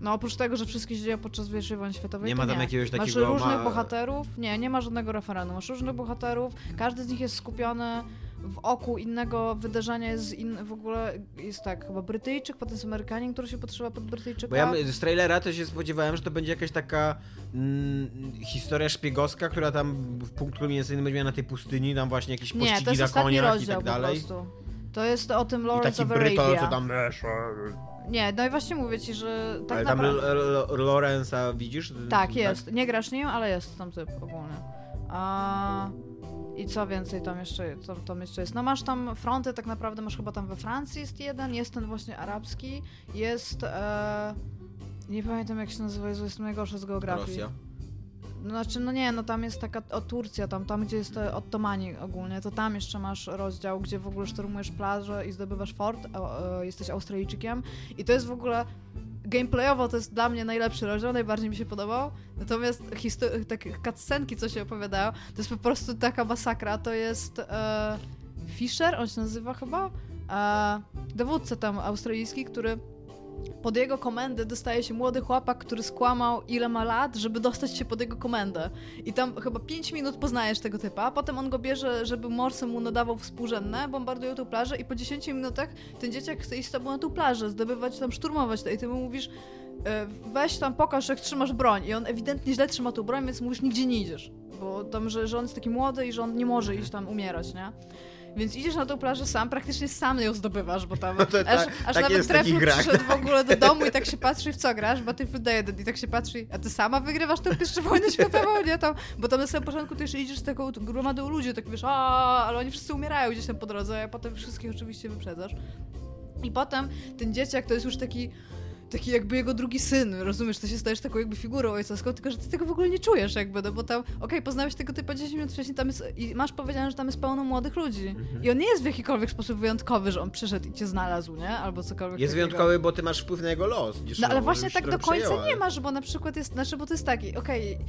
No oprócz tego, że wszystkie się dzieją podczas pierwszej wojny światowej, Nie ma tam nie. jakiegoś Masz takiego różnych ma- bohaterów, nie, nie ma żadnego referendum. Masz różnych bohaterów, każdy z nich jest skupiony w oku innego wydarzenia, jest in, w ogóle jest tak, chyba Brytyjczyk, potem jest Amerykanin, który się podszywa pod Brytyjczyka. Bo ja z trailera to się spodziewałem, że to będzie jakaś taka mm, historia szpiegowska, która tam w punkt kulminacyjny będzie miała na tej pustyni, tam właśnie jakieś nie, pościgi to jest na koniach i tak dalej. po prostu. To jest o tym I Lawrence taki of Brytol, Arabia. co tam... Nie, no i właśnie mówię ci, że tak ale tam naprawdę... L- L- Lorenza widzisz? Tak, jest. Nie grasz nim, ale jest tam typ ogólnie. A... I co więcej tam jeszcze, co tam jeszcze jest? No masz tam fronty, tak naprawdę masz chyba tam we Francji jest jeden, jest ten właśnie arabski, jest... E... Nie pamiętam jak się nazywa, Jezu, jestem najgorsza z geografii. Rosja. No, znaczy, no nie, no tam jest taka, o Turcja, tam, tam gdzie jest te Ottomani ogólnie, to tam jeszcze masz rozdział, gdzie w ogóle szturmujesz plażę i zdobywasz fort, a, e, jesteś Australijczykiem i to jest w ogóle, gameplayowo to jest dla mnie najlepszy rozdział, najbardziej mi się podobał, natomiast takie cutscenki, co się opowiadają, to jest po prostu taka masakra, to jest e, Fisher, on się nazywa chyba, e, dowódca tam australijski, który pod jego komendę dostaje się młody chłopak, który skłamał ile ma lat, żeby dostać się pod jego komendę. I tam chyba 5 minut poznajesz tego typa, a potem on go bierze, żeby morsem mu nadawał współrzędne, bombardują tą plażę i po 10 minutach ten dzieciak chce iść z tobą na tą plażę, zdobywać tam, szturmować to i ty mu mówisz e, weź tam, pokaż jak trzymasz broń i on ewidentnie źle trzyma tą broń, więc mówisz nigdzie nie idziesz, bo tam, że, że on jest taki młody i że on nie może iść tam umierać, nie? Więc idziesz na tą plażę sam, praktycznie sam ją zdobywasz, bo tam No to aż, tak- aż tak nawet przyszedł w ogóle do domu i tak się patrzy w co grasz, Battlefield 1 i tak się patrzy, a ty sama wygrywasz tę pierwszą wojnę światową, nie? Tam, bo tam na samym początku ty jeszcze idziesz z taką gromadą ludzi, tak wiesz, a, ale oni wszyscy umierają gdzieś tam po drodze, a potem wszystkich oczywiście wyprzedzasz. I potem ten dzieciak to jest już taki taki jakby jego drugi syn, rozumiesz, ty się stajesz taką jakby figurą ojcowską, tylko że ty tego w ogóle nie czujesz jakby, no bo tam, okej, poznałeś tego typa 10 minut wcześniej, tam jest, i masz powiedziane, że tam jest pełno młodych ludzi. Mhm. I on nie jest w jakikolwiek sposób wyjątkowy, że on przyszedł i cię znalazł, nie? Albo cokolwiek Jest takiego. wyjątkowy, bo ty masz wpływ na jego los. Gdzieś, No ale no, właśnie tak do końca przejęła. nie masz, bo na przykład jest, znaczy, bo to jest taki, okej, de-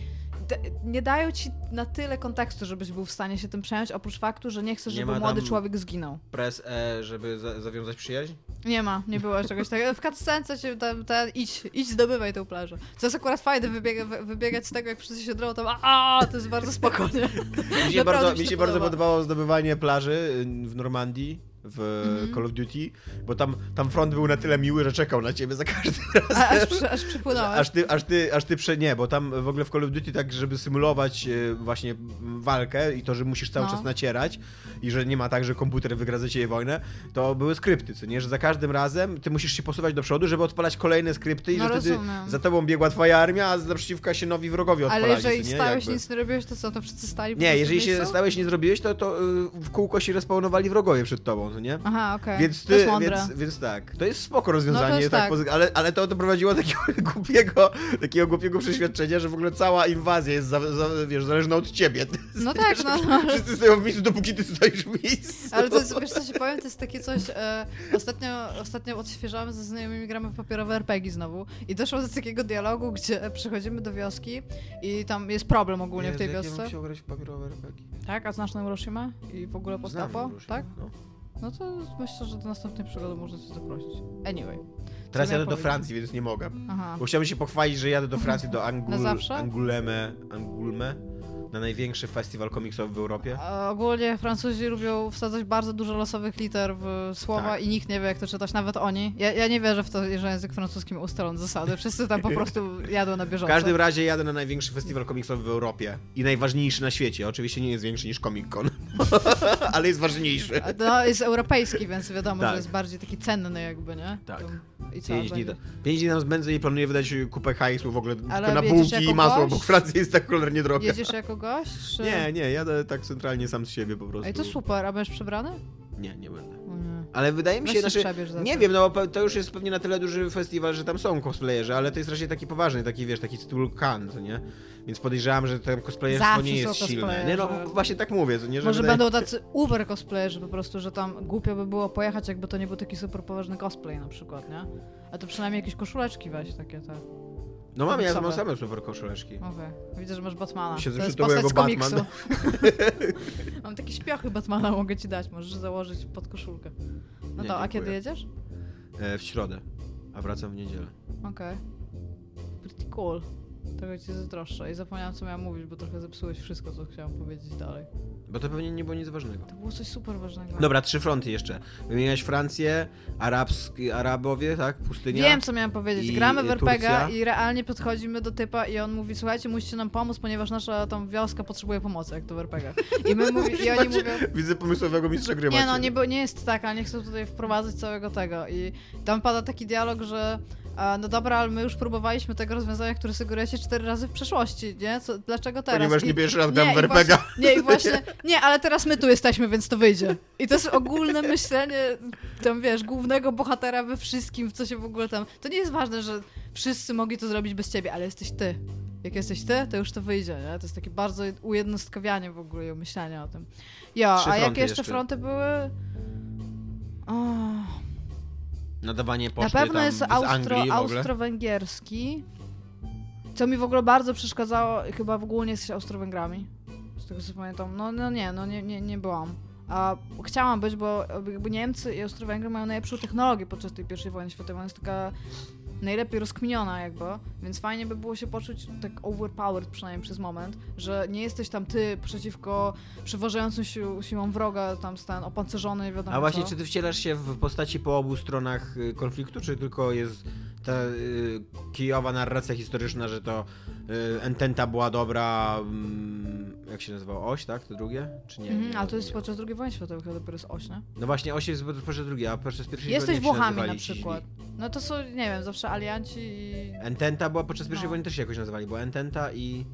nie dają ci na tyle kontekstu, żebyś był w stanie się tym przejąć, oprócz faktu, że nie chcesz, Nie żeby ma młody człowiek zginął. Press E, żeby za zawiązać przyjaźń? Nie ma, nie było czegoś takiego. W cutscence się tam, tam idź, idź zdobywaj tą plażę. Co jest akurat fajne, wybiega, wy- wybiegać z tego, jak wszyscy się drą, tam a, to jest bardzo spokojnie. Mi się, bardzo, mi się podoba. bardzo podobało zdobywanie plaży y, w Normandii w Mhm. Call of Duty, bo tam, tam front był na tyle miły, że czekał na ciebie za każdym A, razem. aż, przy, aż przypłynąłeś. Aż ty, aż ty, aż ty prze... Nie, bo tam w ogóle w Call of Duty tak, żeby symulować e, właśnie walkę i to, że musisz cały No. czas nacierać i że nie ma tak, że komputer wygra za ciebie wojnę, to były skrypty, co nie? Że za każdym razem ty musisz się posuwać do przodu, żeby odpalać kolejne skrypty i No, że wtedy rozumiem. za tobą biegła twoja armia, a naprzeciwka się nowi wrogowie Ale odpalali, jeżeli co nie? stałeś Jakby. nic nie robiłeś, to co, to wszyscy stali Nie, jeżeli się stałeś nie zrobiłeś, to, to y, w kółko się respawnowali wrogowie przed tobą, no nie? Aha, okej. Więc, To jest ty, więc, więc tak, to jest spoko rozwiązanie, No jest tak, tak. ale, ale to doprowadziło do takiego głupiego, takiego głupiego przeświadczenia, że w ogóle cała inwazja jest za, za, wiesz, zależna od ciebie. No tak, no, no. Wszyscy stoją w miejscu, dopóki ty stoisz w miejscu. Ale to jest, wiesz co ci powiem, to jest takie coś, e, ostatnio, ostatnio odświeżamy ze znajomymi, gramy w papierowe RPG znowu i doszło do takiego dialogu, gdzie przychodzimy do wioski i tam jest problem ogólnie w tej wiosce. Ja grać w papierowe RPG. Tak, a znasz Neuroshima i w ogóle postapo? Tak? No. No to myślę, że do następnej przygody można cię zaprosić. Anyway. Teraz jadę do? Francji, więc nie mogę. Aha. Bo chciałbym się pochwalić, że jadę do Francji, do Angul, Na zawsze? Anguleme, Angulme, na największy festiwal komiksowy w Europie. A ogólnie Francuzi lubią wsadzać bardzo dużo losowych liter w słowa Tak. i nikt nie wie, jak to czytać, nawet oni. Ja, ja nie wierzę w to, że język francuski ma ustalone zasady. Wszyscy tam po prostu jadą na W bieżąco. każdym razie jadę na największy festiwal komiksowy w Europie i najważniejszy na świecie. Oczywiście nie jest większy niż Comic Con, ale jest ważniejszy. No, jest europejski, więc wiadomo, Tak. że jest bardziej taki cenny jakby, nie? Tak. To- I co? Pięć dni, będzie? pięć dni nam zbędzę i planuję wydać kupę hajsu w ogóle Ale na bułki i masło, gość? bo Francja jest tak cholernie droga. Jedziesz jako gość? Czy... Nie, nie, jadę tak centralnie sam z siebie po prostu. Ej, to super, a będziesz przebrany? Nie, nie będę. Ale wydaje mi się, się znaczy, nie to. wiem, no bo to już jest pewnie na tyle duży festiwal, że tam są cosplayerzy, ale to jest raczej taki poważny, taki wiesz, taki Cannes, co nie? Więc podejrzewam, że tam cosplayerstwo nie jest silne. Nie, no właśnie tak mówię, nie? Że Może wydaje... będą tacy uber cosplayerzy po prostu, że tam głupio by było pojechać, jakby to nie był taki super poważny cosplay na przykład, nie? A to przynajmniej jakieś koszuleczki weź takie te. No mam, ja mam same super koszuleczki. Okej. Widzę, że masz Batmana. Siedzę to jest postać jako z Batman. komiksu. Mam takie śpiochy Batmana, mogę ci dać, możesz założyć pod koszulkę. No Nie, to, a dziękuję. kiedy jedziesz? E, w środę, a wracam w niedzielę. Okej. Pretty cool. Tego ci zazdroszczę i zapomniałam co miałam mówić, bo trochę zepsułeś wszystko, co chciałam powiedzieć dalej. Bo to pewnie nie było nic ważnego. To było coś super ważnego. Dobra, trzy fronty jeszcze. Wymieniałeś Francję, arabski, Arabowie, tak? Pustynia. Wiem, co miałam powiedzieć. I Gramy w Turcja. RPGa i realnie podchodzimy do typa i on mówi, słuchajcie, musicie nam pomóc, ponieważ nasza tam wioska potrzebuje pomocy, jak to w RPGach. I my mówi, i oni mówią... Widzę pomysłowego mistrza gry Nie no, nie, bo- nie jest tak, ale nie chcę tutaj wprowadzać całego tego. I tam pada taki dialog, że a, no dobra, ale my już próbowaliśmy tego rozwiązania, które sugerujecie cztery razy w przeszłości, nie? Co, dlaczego teraz? Ponieważ nie I- raz nie, i RPGa. właśnie- Nie, i właśnie, nie, ale teraz my tu jesteśmy, więc to wyjdzie. I to jest ogólne myślenie, tam wiesz, głównego bohatera we wszystkim, w co się w ogóle tam... To nie jest ważne, że wszyscy mogli to zrobić bez ciebie, ale jesteś ty. Jak jesteś ty, to już to wyjdzie, nie? To jest takie bardzo ujednostkowianie w ogóle i myślenie o tym. Jo, Trzy a jakie jeszcze, jeszcze. fronty były? O, Nadawanie na poczty pewno tam jest austro, austro-węgierski. Co mi w ogóle bardzo przeszkadzało, chyba w ogóle nie jesteś Austro-Węgrami. Z tego co pamiętam. No, no nie, no nie, nie, nie byłam. A chciałam być, bo jakby Niemcy i Austro-Węgry mają najlepszą technologię podczas tej pierwszej wojny światowej. Ona jest taka najlepiej rozkminiona jakby, więc fajnie by było się poczuć tak overpowered przynajmniej przez moment, że nie jesteś tam ty przeciwko przeważającym sił, siłom wroga, tam stan opancerzony, wiadomo A właśnie, co. czy ty wcielasz się w postaci po obu stronach y, konfliktu, czy tylko jest ta y, kijowa narracja historyczna, że to y, Ententa była dobra, mm, jak się nazywało, oś, tak? To drugie? Czy nie? Mhm, nie, ale to jest nie. podczas II wojny światowej, chyba dopiero jest oś, nie? No właśnie, oś jest podczas drugiej, a podczas pierwszej Jesteś Włochami na przykład. No to są, nie wiem, zawsze alianci i... Ententa była podczas pierwszej No. wojny też się jakoś nazywali, bo Ententa i...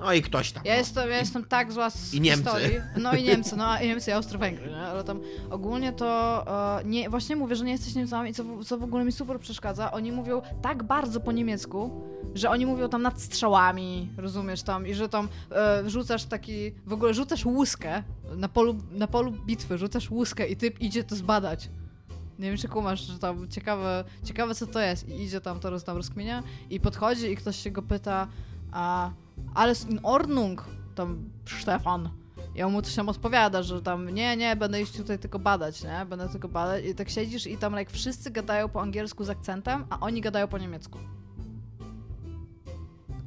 No i ktoś tam. Ja no. jestem, ja jestem tak zła z I Niemcy. historii. No i Niemcy, no i Niemcy i Austro-Węgry, nie? Ale tam ogólnie to e, nie, właśnie mówię, że nie jesteś Niemcami co, w- co w ogóle mi super przeszkadza, oni mówią tak bardzo po niemiecku, że oni mówią tam nad strzałami, rozumiesz tam, i że tam e, rzucasz taki, w ogóle rzucasz łuskę na polu, na polu bitwy, rzucasz łuskę i typ idzie to zbadać. Nie wiem, czy kumasz, że tam ciekawe, ciekawe co to jest. I idzie tam to roz, tam rozkminia i podchodzi i ktoś się go pyta, a alles in Ordnung, tam Stefan. I on mu coś tam odpowiada, że tam nie, nie, będę iść tutaj tylko badać, nie? Będę tylko badać. I tak siedzisz i tam jak wszyscy gadają po angielsku z akcentem, a oni gadają po niemiecku.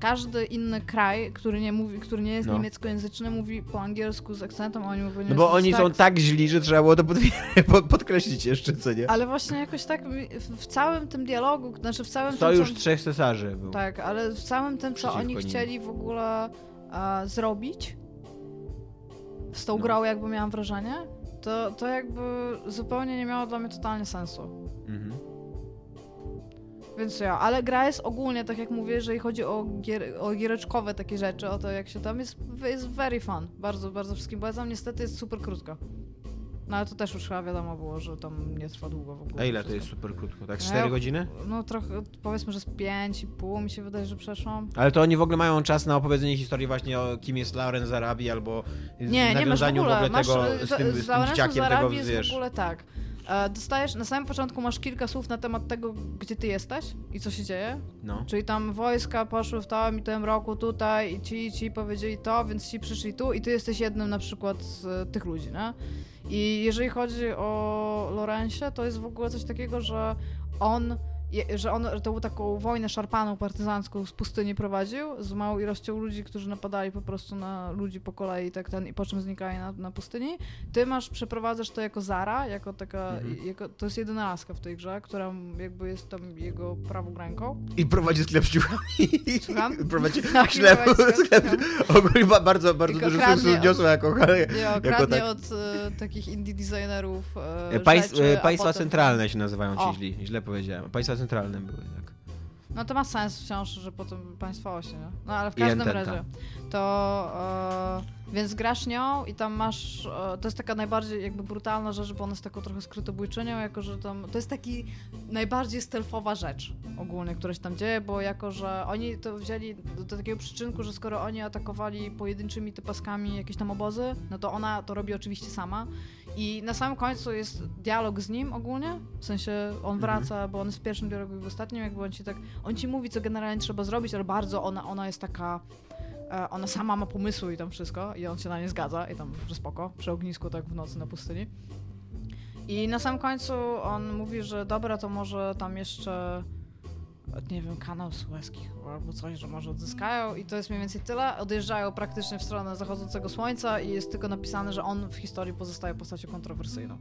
Każdy inny kraj, który nie mówi, który nie jest No. niemieckojęzyczny, mówi po angielsku z akcentem, a oni mówią No bo oni tak, są tak źli, że trzeba było to pod, pod, podkreślić jeszcze, co nie? Ale właśnie jakoś tak w, całym tym dialogu, znaczy w całym Sojusz tym, co... trzech cesarzy był. Tak, ale w całym tym, co oni chcieli w ogóle e, zrobić z tą No. grą, jakby miałam wrażenie, to, to jakby zupełnie nie miało dla mnie totalnie sensu. Mhm. Więc ja, ale gra jest ogólnie, tak jak mówię, jeżeli chodzi o, gier, o giereczkowe takie rzeczy, o to jak się tam jest, jest very fun. Bardzo, bardzo wszystkim polecam. Niestety jest super krótko. No ale to też już chyba wiadomo było, że tam nie trwa długo w ogóle. A ile to wszystko. jest super krótko? Tak No 4 ja- godziny? No trochę, powiedzmy, że z 5,5 mi się wydaje, że przeszłam. Ale to oni w ogóle mają czas na opowiedzenie historii właśnie o kim jest Lauren z Arabii albo Nie, nie masz w nawiązaniu ogóle. Masz, tego e, z tym, z z tym Lawrence'em dzieciakiem z tego, wiesz. w ogóle tak. Dostajesz, na samym początku masz kilka słów na temat tego, gdzie ty jesteś i co się dzieje. No. Czyli tam wojska poszły w tym i tym roku tutaj i ci i ci powiedzieli to, więc ci przyszli tu i ty jesteś jednym na przykład z e, tych ludzi, nie? I jeżeli chodzi o Lorencie, to jest w ogóle coś takiego, że on, że on tą taką wojnę szarpaną partyzancką z pustyni prowadził, z małą ilością ludzi, którzy napadali po prostu na ludzi po kolei tak ten, i po czym znikali na, na pustyni. Ty masz, przeprowadzasz to jako Zara, jako taka, Mhm. jako, to jest jedyna laska w tej grze, która jakby jest tam jego prawą ręką. I prowadzi sklep z ciuchami. Słucham? prowadzi Tak, sklep, Ogólnie ba- bardzo, bardzo Tylko duży kradnie sukces od- wniosła jako, Nie, jako tak. od e, takich indie designerów e, państwa centralne się nazywają ci źli. Źle powiedziałem. Państwa centralne były, tak. No to ma sens wciąż, że potem państwa osie, nie? No ale w każdym razie. To... E, więc grasz nią i tam masz... E, to jest taka najbardziej jakby brutalna rzecz, bo ona jest taką trochę skrytobójczynią, jako że tam... To jest taki najbardziej stealthowa rzecz ogólnie, która się tam dzieje, bo jako, że oni to wzięli do, do takiego przyczynku, że skoro oni atakowali pojedynczymi typaskami jakieś tam obozy, no to ona to robi oczywiście sama. I na samym końcu jest dialog z nim ogólnie, w sensie on wraca, bo on jest w pierwszym dialogu i w ostatnim, jakby on ci tak, on ci mówi, co generalnie trzeba zrobić, ale bardzo ona, ona jest taka, e, ona sama ma pomysły i tam wszystko i on się na nie zgadza i tam, że spoko, przy ognisku tak w nocy na pustyni. I na samym końcu on mówi, że dobra, to może tam jeszcze nie wiem, kanał Suezki albo coś, że może odzyskają i to jest mniej więcej tyle. Odjeżdżają praktycznie w stronę zachodzącego słońca i jest tylko napisane, że on w historii pozostaje postacią kontrowersyjną.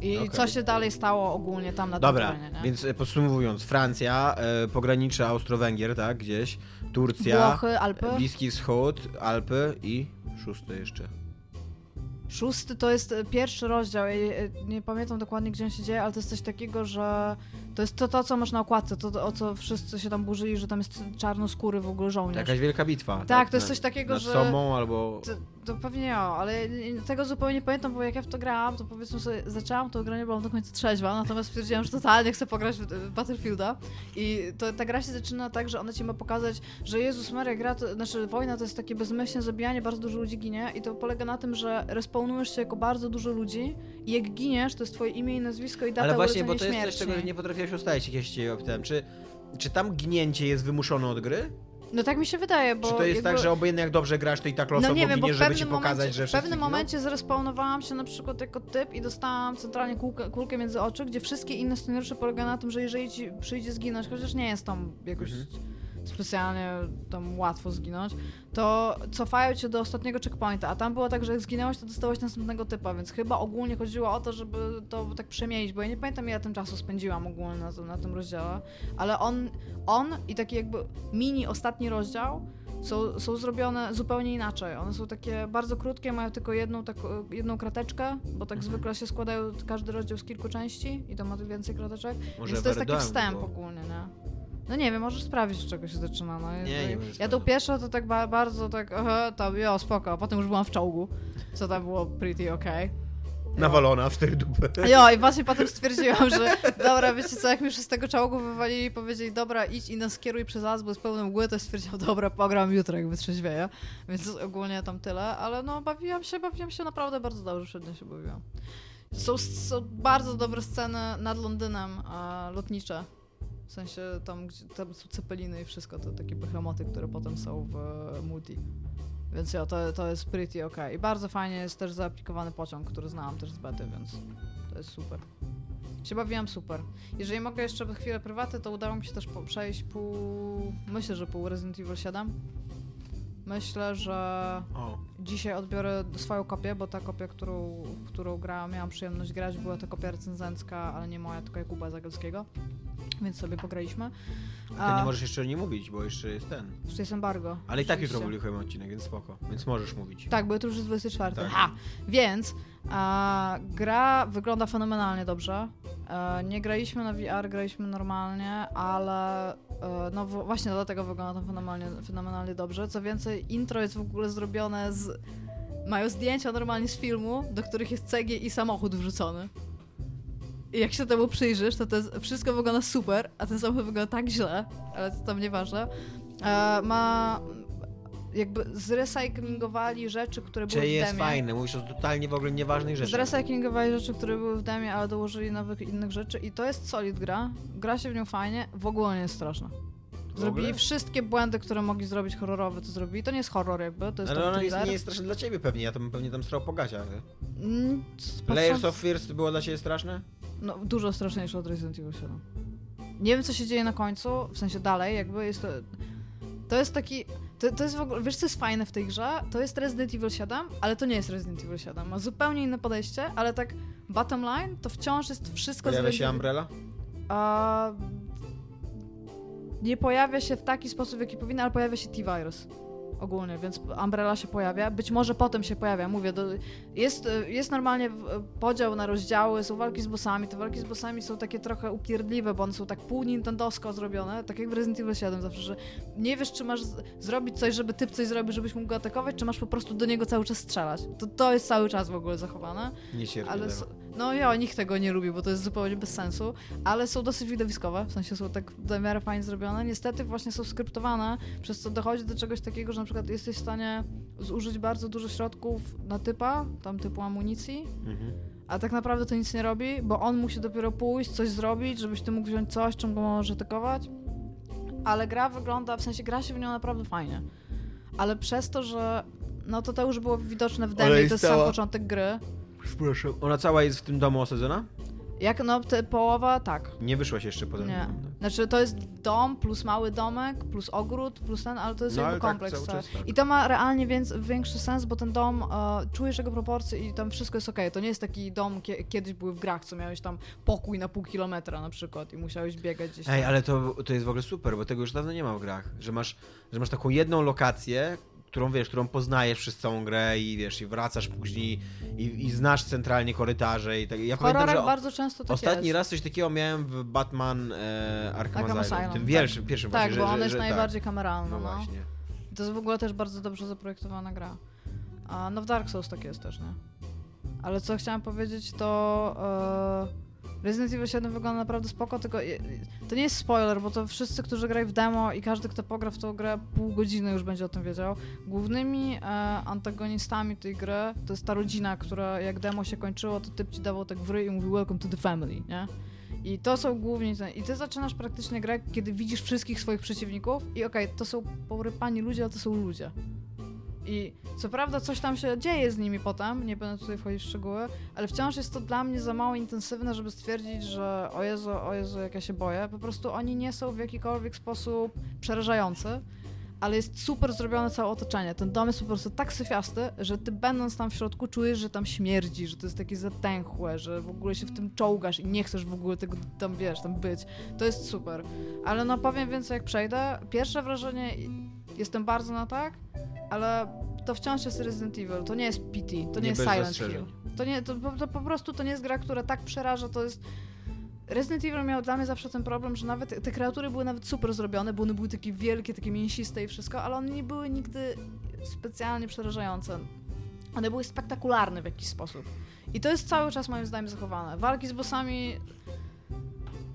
I Okej. co się dalej stało ogólnie tam na Dobra, tym terenie, nie? więc e, podsumowując, Francja, e, pogranicze Austro-Węgier, tak, gdzieś, Turcja, Włochy, Alpy. Bliski Wschód, Alpy i szóste jeszcze. Szósty to jest e, pierwszy rozdział. E, nie pamiętam dokładnie, gdzie on się dzieje, ale to jest coś takiego, że to jest to, to co masz na okładce, to, to o co wszyscy się tam burzyli, że tam jest czarnoskóry w ogóle żołnierz. Jakaś wielka bitwa. Tak, to jest na- coś takiego, nad że- Somą albo... To, to pewnie ja, ale tego zupełnie nie pamiętam, bo jak ja w to grałam, to powiedzmy sobie, zaczęłam to granie, byłam do końca trzeźwa, natomiast stwierdziłam, że totalnie chcę pograć w Battlefielda i to, ta gra się zaczyna tak, że ona ci ma pokazać, że Jezus Maria, gra to, znaczy wojna to jest takie bezmyślne zabijanie, bardzo dużo ludzi ginie i to polega na tym, że respawnujesz się jako bardzo dużo ludzi i jak giniesz, to jest twoje imię i nazwisko i data Ale właśnie, bo to jest coś, śmierci. czego nie potrafiłaś ustalić, jak ja się ciebie opytałem. Czy, czy tam gnięcie jest wymuszone od gry? No tak mi się wydaje, bo Czy to jest jakby... tak, że obojętnie jak dobrze grasz, to i tak losowo No nie wiem, giniesz, żeby ci pokazać, momencie, że w pewnym momencie zrespawnowałam się na przykład jako typ i dostałam centralnie kulkę, kulkę między oczy, gdzie wszystkie inne scenariusze polegają na tym, że jeżeli ci przyjdzie zginąć, chociaż nie jest tam jakoś Mhm. Specjalnie tam łatwo zginąć, to cofają cię do ostatniego checkpointa, a tam było tak, że jak zginęłaś, to dostałeś następnego typa, więc chyba ogólnie chodziło o to, żeby to tak przemienić, bo ja nie pamiętam ile tym czasu spędziłam ogólnie na, tym- na tym rozdziale, ale on, on i taki jakby mini ostatni rozdział są, są zrobione zupełnie inaczej. One są takie bardzo krótkie, mają tylko jedną, taką, jedną krateczkę, bo tak Mhm. zwykle się składają każdy rozdział z kilku części i to ma więcej krateczek. Może Więc to jest taki wstęp ogólnie, nie? No nie wiem, możesz sprawdzić, z czego się zaczyna. No. Nie, nie będę ja tą sprawdzał. pierwszą to tak ba bardzo tak, aha, to jo, spoko, a potem już byłam w czołgu, co tam było pretty okej. Nawalona w cztery dupy. Jo, i właśnie potem stwierdziłam, że dobra, wiecie co, jak mi z tego czołgu wywalili i powiedzieli, dobra, idź i nas kieruj przez las, bo jest pełny mgły, to stwierdziłam, dobra, pogram jutro, jak wytrzeźwieję. Więc ogólnie tam tyle, ale no bawiłam się, bawiłam się naprawdę bardzo dobrze, świetnie się bawiłam. Są, są bardzo dobre sceny nad Londynem, lotnicze. W sensie tam, gdzie tam są cepeliny i wszystko, to takie behemoty, które potem są w e, multi. Więc ja, to, to jest pretty ok. I bardzo fajnie jest też zaaplikowany pociąg, który znałam też z bety, więc to jest super. Się bawiłam super. Jeżeli mogę jeszcze chwilę prywaty, to udało mi się też przejść pół... Myślę, że pół Resident Evil 7. Myślę, że O, dzisiaj odbiorę swoją kopię, bo ta kopia, którą, którą grałam, miałam przyjemność grać, była to kopia recenzencka, ale nie moja, tylko Jakuba Zagelskiego. Więc sobie pograliśmy. to nie możesz jeszcze nie mówić, bo jeszcze jest ten. Jeszcze jest embargo. Ale i tak oczywiście. publikujemy odcinek, więc spoko. Więc możesz mówić. Tak, bo jutro już jest 24. Tak. Ha! Więc a, gra wygląda fenomenalnie dobrze. E, nie graliśmy na VR, graliśmy normalnie, ale e, no właśnie dlatego wygląda to fenomenalnie, fenomenalnie dobrze. Co więcej, intro jest w ogóle zrobione z... Mają zdjęcia normalnie z filmu, do których jest CG i samochód wrzucony. Jak się temu przyjrzysz, to, to jest, wszystko wygląda super, a ten samochód wygląda tak źle, ale to tam nieważne. E, ma jakby zrecyklingowali rzeczy, które były Czy w jest demie. fajne, mówisz o totalnie w ogóle nieważnej rzeczy. Zrecyklingowali rzeczy, które były w demie, ale dołożyli nowych innych rzeczy i to jest solid gra. Gra się w nią fajnie, w ogóle nie jest straszna. Zrobili wszystkie błędy, które mogli zrobić horrorowe, to zrobili. To nie jest horror jakby, to jest Ale ona jest, nie jest straszna dla ciebie pewnie, ja to bym pewnie tam strał po gaciach. Mm, Layers of Fears było dla ciebie straszne? No, dużo straszniejsze od Resident Evil 7. Nie wiem, co się dzieje na końcu, w sensie dalej, jakby jest to... To jest taki... To, to jest w ogóle... Wiesz, co jest fajne w tej grze? To jest Resident Evil 7, ale to nie jest Resident Evil 7. Ma zupełnie inne podejście, ale tak bottom line, to wciąż jest wszystko z Pojawia Resident się Umbrella? A, nie pojawia się w taki sposób, w jaki powinna, ale pojawia się T-Virus. Ogólnie, więc Umbrella się pojawia. Być może potem się pojawia, mówię. Do, jest, jest normalnie podział na rozdziały, są walki z bossami. Te walki z bossami są takie trochę upierdliwe, bo one są tak pół nintendowsko zrobione, tak jak w Resident Evil 7 zawsze, że nie wiesz, czy masz zrobić coś, żeby typ coś zrobił, żebyś mógł go atakować, czy masz po prostu do niego cały czas strzelać. To, to jest cały czas w ogóle zachowane. Nie Ale no ja, nikt tego nie lubi, bo to jest zupełnie bez sensu, ale są dosyć widowiskowe, w sensie są tak w miarę fajnie zrobione. Niestety właśnie są skryptowane, przez co dochodzi do czegoś takiego, że na przykład jesteś w stanie zużyć bardzo dużo środków na typa, tam typu amunicji, Mhm. a tak naprawdę to nic nie robi, bo on musi dopiero pójść, coś zrobić, żebyś ty mógł wziąć coś, czym go możesz atakować. Ale gra wygląda, w sensie gra się w nią naprawdę fajnie. Ale przez to, że no to to już było widoczne w demie, to jest sam początek gry. Przepraszam. Ona cała jest w tym domu osadzona? Jak no, te, połowa, tak. Nie wyszłaś jeszcze poza Nie. Znaczy to jest dom plus mały domek, plus ogród, plus ten, ale to jest No, jakby tak kompleks. cały cały. czas tak. I to ma realnie więc, większy sens, bo ten dom, e, czujesz jego proporcje i tam wszystko jest okej. To nie jest taki dom, kie, kiedyś były w grach, co miałeś tam pokój na pół kilometra na przykład i musiałeś biegać gdzieś Ej, tam. ale to, to jest w ogóle super, bo tego już dawno nie ma w grach. Że masz, że masz taką jedną lokację, którą wiesz, którą poznajesz przez całą grę i wiesz, i wracasz później i, i znasz centralnie korytarze i tak. Ja pamiętam, że bardzo często tak ostatni jest. raz coś takiego miałem w Batman e, Arkham, Arkham Asylum. Asylum, Tym tak. pierwszym, pierwszym Tak, właśnie, bo że, on że, jest że, najbardziej Tak. kameralny, No no. właśnie. To jest w ogóle też bardzo dobrze zaprojektowana gra. A, no w Dark Souls tak jest też, nie? Ale co chciałam powiedzieć, to e, Resident Evil 7 wygląda naprawdę spoko, tylko to nie jest spoiler, bo to wszyscy, którzy grają w demo i każdy, kto pogra w tą grę pół godziny już będzie o tym wiedział. Głównymi e, antagonistami tej gry to jest ta rodzina, która jak demo się kończyło, to typ ci dawał tak w i mówił welcome to the family, nie? I to są głównie ten. I ty zaczynasz praktycznie grę, kiedy widzisz wszystkich swoich przeciwników i okej, to są porypani ludzie, ale to są ludzie. I co prawda coś tam się dzieje z nimi potem, nie będę tutaj wchodzić w szczegóły, ale wciąż jest to dla mnie za mało intensywne, żeby stwierdzić, że o Jezu, o Jezu, jak ja się boję. Po prostu oni nie są w jakikolwiek sposób przerażający, ale jest super zrobione całe otoczenie. Ten dom jest po prostu tak syfiasty, że ty będąc tam w środku czujesz, że tam śmierdzi, że to jest takie zatęchłe, że w ogóle się w tym czołgasz i nie chcesz w ogóle tego tam, wiesz, tam być. To jest super. Ale no powiem więcej jak przejdę. Pierwsze wrażenie, jestem bardzo na tak, ale to wciąż jest Resident Evil, to nie jest PT, to nie, Nie jest Silent. Hill. To, nie, to, po- to po prostu to nie jest gra, która tak przeraża, to jest... Resident Evil miał dla mnie zawsze ten problem, że nawet te kreatury były nawet super zrobione, bo one były takie wielkie, takie mięsiste i wszystko, ale one nie były nigdy specjalnie przerażające. One były spektakularne w jakiś sposób. I to jest cały czas moim zdaniem zachowane. Walki z bossami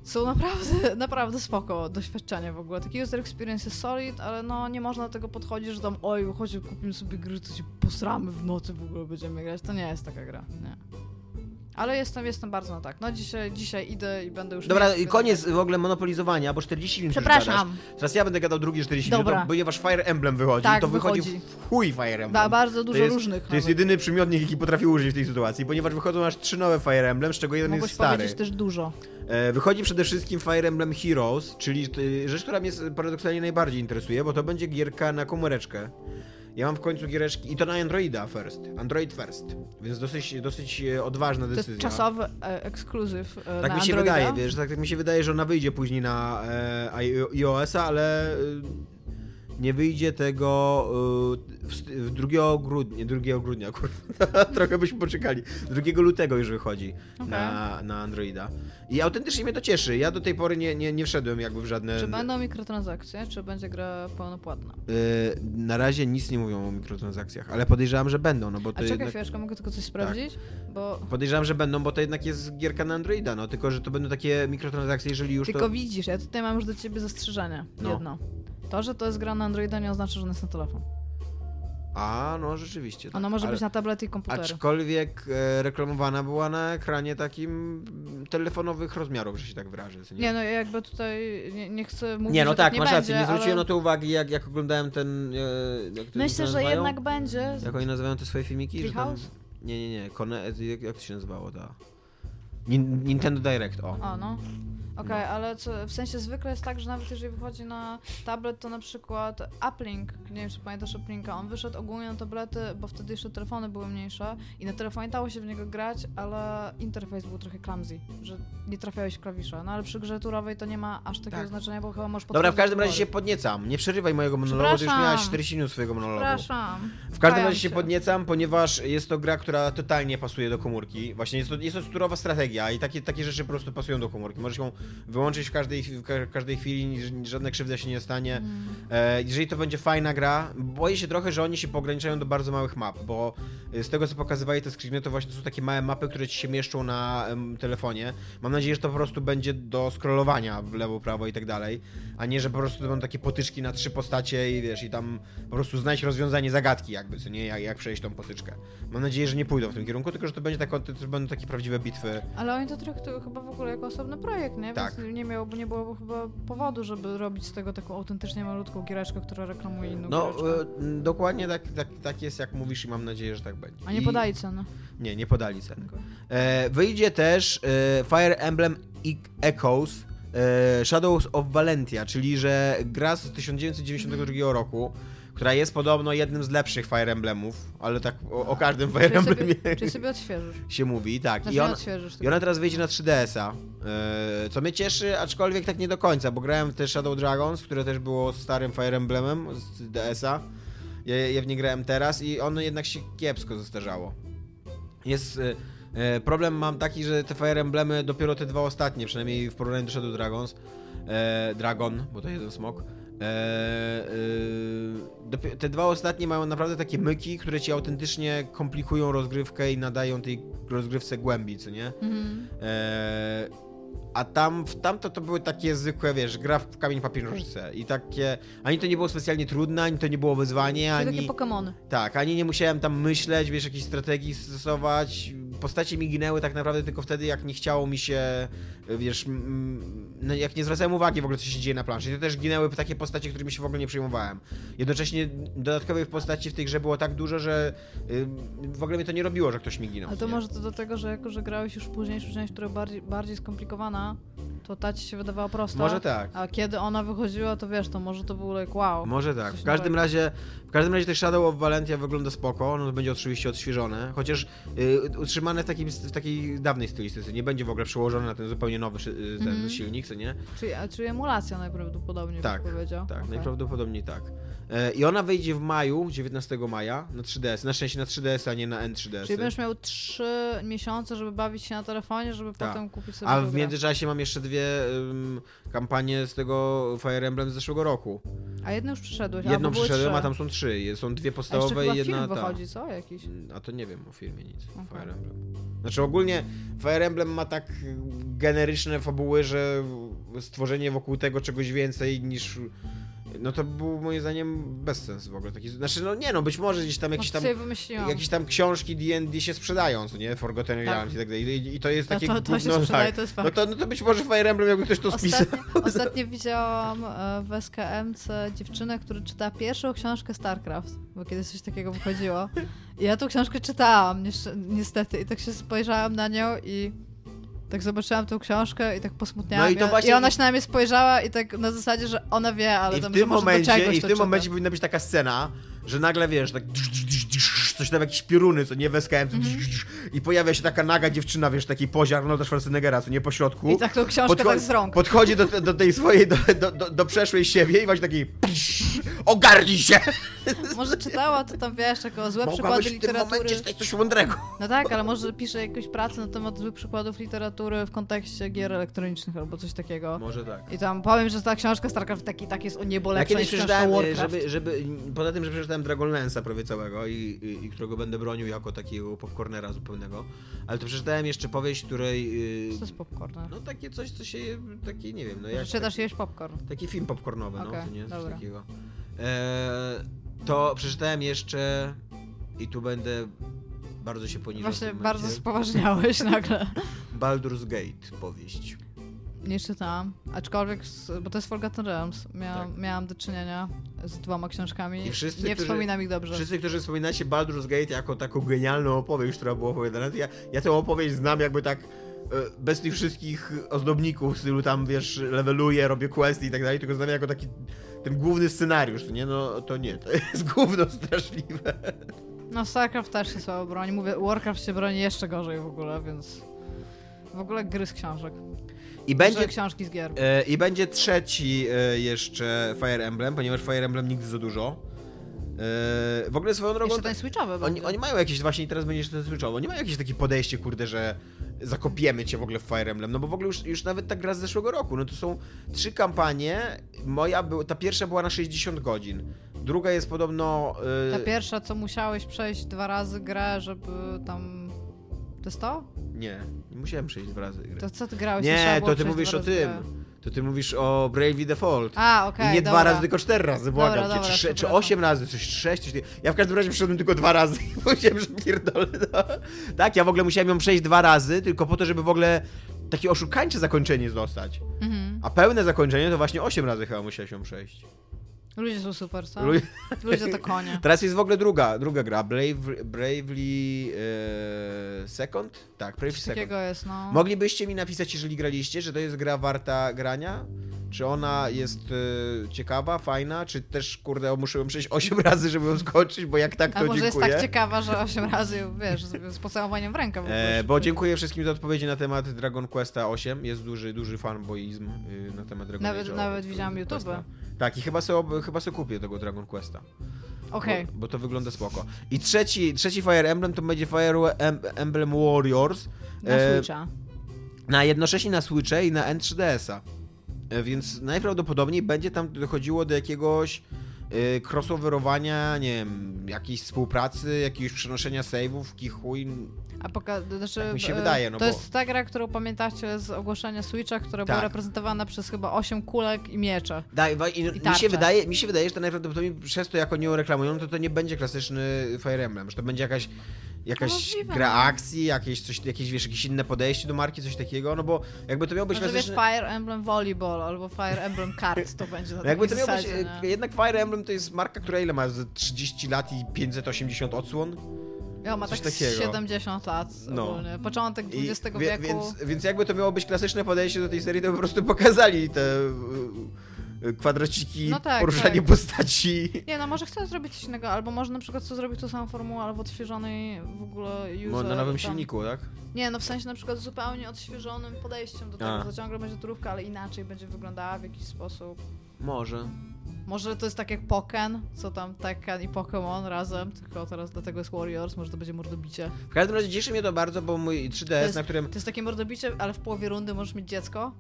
są naprawdę, naprawdę spoko doświadczenie w ogóle. Taki user experience jest solid, ale no nie można do tego podchodzić, że tam oj, chodź, kupimy sobie gry, to się posramy w nocy w ogóle będziemy grać. To nie jest taka gra, nie. Ale jestem, jestem bardzo na tak. No dzisiaj, dzisiaj idę i będę już... Dobra, i koniec w ogóle monopolizowania, bo 40 minut Przepraszam. Teraz ja będę gadał drugie 40 Dobra. minut, ponieważ Fire Emblem wychodzi. Tak, to wychodzi, wychodzi. w chuj Fire Emblem. Da, bardzo dużo to jest, różnych To jest nawet. jedyny przymiotnik, jaki potrafię użyć w tej sytuacji, ponieważ wychodzą aż trzy nowe Fire Emblem, z czego jeden Mogłeś jest stary. powiedzieć też dużo. E, Wychodzi przede wszystkim Fire Emblem Heroes, czyli y, rzecz, która mnie paradoksalnie najbardziej interesuje, bo to będzie gierka na komóreczkę. Ja mam w końcu giereczki i to na Androida first, Android first, więc dosyć, dosyć e, odważna To decyzja. jest czasowy e, ekskluzyw e, Tak mi się Androida. wydaje, wiesz, tak mi się wydaje, że ona wyjdzie później na e, iOS-a, ale e, nie wyjdzie tego e, w, st- w 2 grudnia, 2 grudnia, kurwa, trochę byśmy poczekali. 2 lutego już wychodzi Okej. na, na Androida. I autentycznie mnie to cieszy. Ja do tej pory nie, nie, nie wszedłem jakby w żadne... Czy będą mikrotransakcje, czy będzie gra pełnopłatna? E, na razie nic nie mówią o mikrotransakcjach, ale podejrzewam, że będą, no bo to A czekaj jednak... mogę tylko coś sprawdzić? Bo Podejrzewam, że będą, bo to jednak jest gierka na Androida, no tylko, że to będą takie mikrotransakcje, jeżeli już tylko to... widzisz, ja tutaj mam już do ciebie zastrzeżenie. No. Jedno. To, że to jest gra na Androida nie oznacza, że ona jest na telefon. A, no rzeczywiście. Ona tak. może Ale- być na tablety i komputery. Aczkolwiek e, reklamowana była na ekranie takim telefonowych rozmiarów, że się tak wyrażę. co Nie no, ja jakby tutaj nie, nie chcę mówić, nie, no że tak, nie masz rację. Nie zwróciłem ale na to uwagi, jak, jak oglądałem ten. E, jak to Myślę, że jednak będzie. Jak oni nazywają te swoje filmiki? Że tam... Nie, nie, nie. Kone... Jak, jak to się nazywało? Ta... Nin- Nintendo Direct, o. O, no. Okej, No. ale co, w sensie zwykle jest tak, że nawet jeżeli wychodzi na tablet, to na przykład Uplink, nie wiem czy pamiętasz Uplinka, on wyszedł ogólnie na tablety, bo wtedy jeszcze telefony były mniejsze i na telefonie dało się w niego grać, ale interfejs był trochę clumsy, że nie trafiałeś w klawisze. No ale przy grze turowej to nie ma aż takiego Tak. znaczenia, bo chyba możesz Dobra, w każdym razie się podniecam. Nie przerywaj mojego monologu, to już miałaś 40 minut swojego monologu. Przepraszam. W każdym razie się podniecam, ponieważ jest to gra, która totalnie pasuje do komórki. Właśnie jest to, jest to turowa strategia i takie, takie rzeczy po prostu pasują do komórki. Możesz ją wyłączyć w każdej, w ka- każdej chwili, żadna krzywda się nie stanie. Mm. E, jeżeli to będzie fajna gra, boję się trochę, że oni się pograniczają do bardzo małych map, bo e, z tego co pokazywali te screeny, to właśnie to są takie małe mapy, które ci się mieszczą na telefonie. Mam nadzieję, że to po prostu będzie do scrollowania w lewo, prawo i tak dalej, a nie, że po prostu to będą takie potyczki na trzy postacie i wiesz, i tam po prostu znajdź rozwiązanie zagadki jakby, co nie, jak, jak przejść tą potyczkę. Mam nadzieję, że nie pójdą w tym kierunku, tylko że to będzie tak, to będą takie prawdziwe bitwy. Ale oni to traktują chyba w ogóle jako osobny projekt, nie? Tak. Więc nie miałoby, nie byłoby chyba powodu, żeby robić z tego taką autentycznie malutką giereczkę, która reklamuje inną No, e, dokładnie tak, tak, tak jest, jak mówisz i mam nadzieję, że tak będzie. A nie I- podali ceny. Nie, nie podali ceny. E, wyjdzie też e, Fire Emblem Echoes e, Shadows of Valentia, czyli że gra z 1992 roku, która jest podobno jednym z lepszych Fire Emblemów, ale tak o, o każdym Fire Czyli Emblemie sobie, czyli sobie odświeżysz. się mówi, tak. Znaczy I ona, i ona teraz wyjdzie na 3DS-a, e, co mnie cieszy, aczkolwiek tak nie do końca, bo grałem w te Shadow Dragons, które też było starym Fire Emblemem z DS-a. Ja, ja w nie grałem teraz i ono jednak się kiepsko zestarzało. Jest... e, Problem mam taki, że te Fire Emblemy, dopiero te dwa ostatnie, przynajmniej w porównaniu do Shadow Dragons, e, Dragon, bo to jeden smok, e, e, dopie- te dwa ostatnie mają naprawdę takie myki, które ci autentycznie komplikują rozgrywkę i nadają tej rozgrywce głębi, co nie? Mhm. E, a tam, tamto to były takie zwykłe, wiesz, gra w kamień, papier, nożyce. I takie, ani to nie było specjalnie trudne, ani to nie było wyzwanie, ani... takie Pokemony. Tak, ani nie musiałem tam myśleć, wiesz, jakiejś strategii stosować. postacie mi ginęły tak naprawdę tylko wtedy, jak nie chciało mi się, wiesz, no jak nie zwracałem uwagi w ogóle, co się dzieje na planszy. I to też ginęły takie postacie, którymi się w ogóle nie przejmowałem. Jednocześnie dodatkowych postaci w tej grze było tak dużo, że y, w ogóle mnie to nie robiło, że ktoś mi ginął. Ale to nie? może to do tego, że jako, że grałeś już późniejszą część, która bardziej, bardziej skomplikowana, to ta ci się wydawała prosta. Może tak. A kiedy ona wychodziła, to wiesz, to może to było like wow. Może tak. W każdym nowego. razie, każdym razie też Shadow of Valentia wygląda spoko, to będzie oczywiście odświeżone, chociaż y, utrzymane w, takim, w takiej dawnej stylistyce, nie będzie w ogóle przełożone na ten zupełnie nowy y, ten Mhm. silnik, co nie? Czyli, a, czyli emulacja najprawdopodobniej Tak, byś powiedział. Tak, Okej. najprawdopodobniej tak. E, I ona wyjdzie w maju, 19 maja, na 3DS, na szczęście na 3DS, a nie na N3DS. Czyli będziesz miał trzy miesiące, żeby bawić się na telefonie, żeby Tak. potem kupić sobie A w międzyczasie mam jeszcze dwie ym, kampanie z tego Fire Emblem z zeszłego roku. A jedną już przeszedłeś, Jedną przeszedłem, a tam są trzy. Są dwie podstawowe i jedna film ta. wychodzi, co? Jakiś? A to nie wiem o filmie nic. Okej. Fire Emblem. Znaczy ogólnie Fire Emblem ma tak generyczne fabuły, że stworzenie wokół tego czegoś więcej niż. No to był moim zdaniem bezsens w ogóle. Taki, znaczy, no nie no, być może gdzieś tam jakieś Może tam. Jakieś tam książki D&D się sprzedają, co nie? Forgotten Tak. Realms i tak dalej. I, I to jest To- takie to- to się sprzedaje, tak. to jest no, fakt. to, no to być może Fire Emblem jakby ktoś to spisał. Ostatnio, ostatnio widziałam e, w SKMC dziewczynę, która czytała pierwszą książkę StarCraft, bo kiedyś coś takiego wychodziło. I ja tą książkę czytałam, niestety, i tak się spojrzałam na nią i tak zobaczyłam tą książkę i tak posmutniałam. No i to właśnie- I ona się na mnie spojrzała i tak na zasadzie, że ona wie, ale I w tam, tym momencie, i w to tym momencie powinna być taka scena, że nagle wiesz, tak coś tam jakieś pioruny, co nie w SKM, Mhm. i pojawia się taka naga dziewczyna, wiesz, taki poziar Arnolda Schwarzeneggera, co nie po środku. I tak tą książkę Podcho- tak z rąk. Podchodzi do, do tej swojej, do, do, do, do przeszłej siebie i właśnie taki ogarnij się! Może czytała to tam, wiesz, jako złe przykłady Mogłabyś w tym literatury. momencie czytać coś mądrego. No tak, ale może pisze jakąś pracę na temat złych przykładów literatury w kontekście gier elektronicznych albo coś takiego. Może tak. I tam powiem, że ta książka StarCraft taki, tak jest o niebo Ja lepsza kiedyś niż książka przeczytałem, e, żeby, żeby, poza tym, że przeczytałem Dragonlance'a prawie całego i, i, i którego będę bronił jako takiego popcornera zupełnego, ale to przeczytałem jeszcze powieść, której... Co y, to jest popcorn? No takie coś, co się, takie nie wiem, no jak... Czytasz taki, jeść popcorn. taki film popcornowy, no, Okej, to nie, coś dobra. takiego. E, to przeczytałem jeszcze i tu będę bardzo się poniżał Właśnie bardzo spoważniałeś nagle. Baldur's Gate powieść. Nie czytałam, aczkolwiek, z, bo to jest Forgotten Realms, miałam, Tak. miałam do czynienia z dwoma książkami. I wszyscy, nie którzy- wspominam ich dobrze. Wszyscy, którzy wspominacie Baldur's Gate jako taką genialną opowieść, która była opowiadana, ja, ja tę opowieść znam jakby tak e, bez tych wszystkich ozdobników, w stylu tam, wiesz, leveluję, robię questy i tak dalej, tylko znam jako taki ten główny scenariusz, nie? No to nie, to jest gówno straszliwe. No StarCraft też się słabo broni. Mówię, Warcraft się broni jeszcze gorzej w ogóle, więc... W ogóle gry z książek. I Będzie... książki z gier. e, I będzie trzeci e, jeszcze Fire Emblem, ponieważ Fire Emblem nigdy za dużo. E, w ogóle swoją drogą... Jeszcze ten switchowy Oni, oni mają jakieś, właśnie teraz będzie jeszcze ten switchowo, oni mają jakieś takie podejście, kurde, że zakopiemy cię w ogóle w Fire Emblem, no bo w ogóle już, już nawet ta gra z zeszłego roku, no to są trzy kampanie, moja była, ta pierwsza była na 60 godzin, druga jest podobno... y, Ta pierwsza, co musiałeś przejść dwa razy grę, żeby tam... To jest to? Nie musiałem przejść dwa razy. To co ty grałeś? Nie, to ty mówisz o tym, to ty mówisz o Bravely Default. A, okej, I nie dobra. dwa razy, tylko cztery razy, błagam Dobra, cię. dobra, czy, czy osiem razy, coś sześć, coś. Ja w każdym razie przyszedłem tylko dwa razy i powiedziałem, że pierdolę. No. Tak, ja w ogóle musiałem ją przejść dwa razy, tylko po to, żeby w ogóle takie oszukańcze zakończenie dostać. Mhm. A pełne zakończenie to właśnie osiem razy chyba musiałeś ją przejść. Ludzie są super, co? Lu- Ludzie to konie. Teraz jest w ogóle druga, druga gra, Brave, Bravely e, Second? Tak, Bravely Second. jest, no. Moglibyście mi napisać, jeżeli graliście, że to jest gra warta grania? Czy ona jest e, ciekawa, fajna, czy też, kurde, muszę ją przejść 8 razy, żeby ją skończyć, bo jak tak, to A może jest dziękuję. tak ciekawa, że osiem razy, wiesz, z, z pocałowaniem w rękę. E, bo dziękuję wszystkim za odpowiedzi na temat Dragon Questa 8. Jest duży, duży fanboizm y, na temat Dragon Nawet- Age'a, nawet od- widziałam Questa. Tak, i chyba sobie, chyba sobie kupię tego Dragon Questa. Okej. Bo, bo to wygląda spoko. I trzeci, trzeci Fire Emblem to będzie Fire Em- Emblem Warriors. Na e, Switcha. Na jednocześnie na Switche i na N3DS-a. E, Więc najprawdopodobniej będzie tam dochodziło do jakiegoś y, crossoverowania, nie wiem, jakiejś współpracy, jakiegoś przenoszenia save'ów, kichuj. A poka- znaczy, tak mi się e, wydaje, no to bo- jest ta gra, którą pamiętacie z ogłoszenia Switcha, która była Tak. reprezentowana przez chyba 8 kulek i miecze. Daj, wa- i, mi, się wydaje, mi się wydaje, że to najprawdopodobniej przez to, jak oni ją reklamują, to to nie będzie klasyczny Fire Emblem, że to będzie jakaś, Jakaś Możliwe, gra no. akcji, jakieś, coś, jakieś, wiesz, jakieś inne podejście do marki, coś takiego, no bo jakby to miało być Może wiesz, klasyczne... Fire Emblem Volleyball albo Fire Emblem Kart to będzie na No jakby to miało być, zasadzie, e, nie? jednak Fire Emblem to jest marka, która ile ma? Z 30 lat i 580 odsłon? Ja, ma coś tak takiego. 70 lat No. ogólnie. Początek XX wie- wieku. Więc, więc jakby to miało być klasyczne podejście do tej serii, to po prostu pokazali te e, kwadraciki, No tak, poruszanie tak. postaci. Nie no, może chcę zrobić coś innego, albo może na przykład chcę zrobić tą samą formułę, ale w odświeżonej w ogóle user, Mo- Na nowym tam- silniku, tak? Nie, no w sensie na przykład zupełnie odświeżonym podejściem do tego. A. To ciągle będzie turówka, ale inaczej będzie wyglądała w jakiś sposób. Może. Może to jest tak jak Pokken, co tam Tekken i Pokémon razem, tylko teraz dlatego jest Warriors, może to będzie mordobicie. W każdym razie cieszy mnie to bardzo, bo mój 3DS, jest- na którym To jest takie mordobicie, ale w połowie rundy możesz mieć dziecko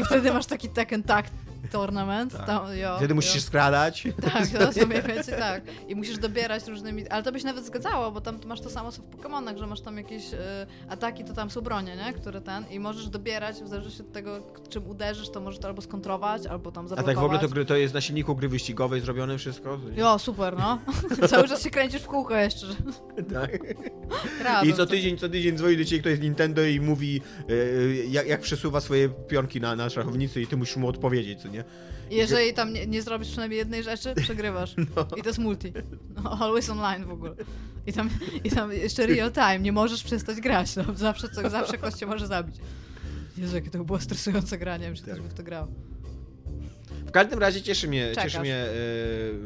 i wtedy masz taki Tekken Tag Tournament. Tak. Tam, jo, wtedy musisz się skradać. Tak, to są mniej więcej tak. I musisz dobierać różnymi. Ale to by się nawet zgadzało, bo tam masz to samo co w Pokémonach, że masz tam jakieś e, ataki, to tam są bronie, nie? Które ten. I możesz dobierać, w zależności od tego, czym uderzysz, to możesz to albo skontrować, albo tam A zablokować. tak w ogóle to, to jest na silniku gry wyścigowej zrobione wszystko? Jo, super, no. Cały czas się kręcisz w kółko jeszcze. Tak. I co tydzień, co tydzień dzwoni do ciebie ktoś z Nintendo i mówi, e, jak, jak przesuwa swoje pionki na, na szachownicy i ty musisz mu odpowiedzieć, co nie? Jeżeli tam nie, nie zrobisz przynajmniej jednej rzeczy, przegrywasz. No. I to jest multi. No, always online w ogóle. I tam, I tam jeszcze real time, nie możesz przestać grać. No, zawsze, co, zawsze ktoś cię może zabić. Jezu, jakie to było stresujące granie, że ktoś Tak. by w to grał. W każdym razie cieszy mnie, Czekasz. cieszy mnie,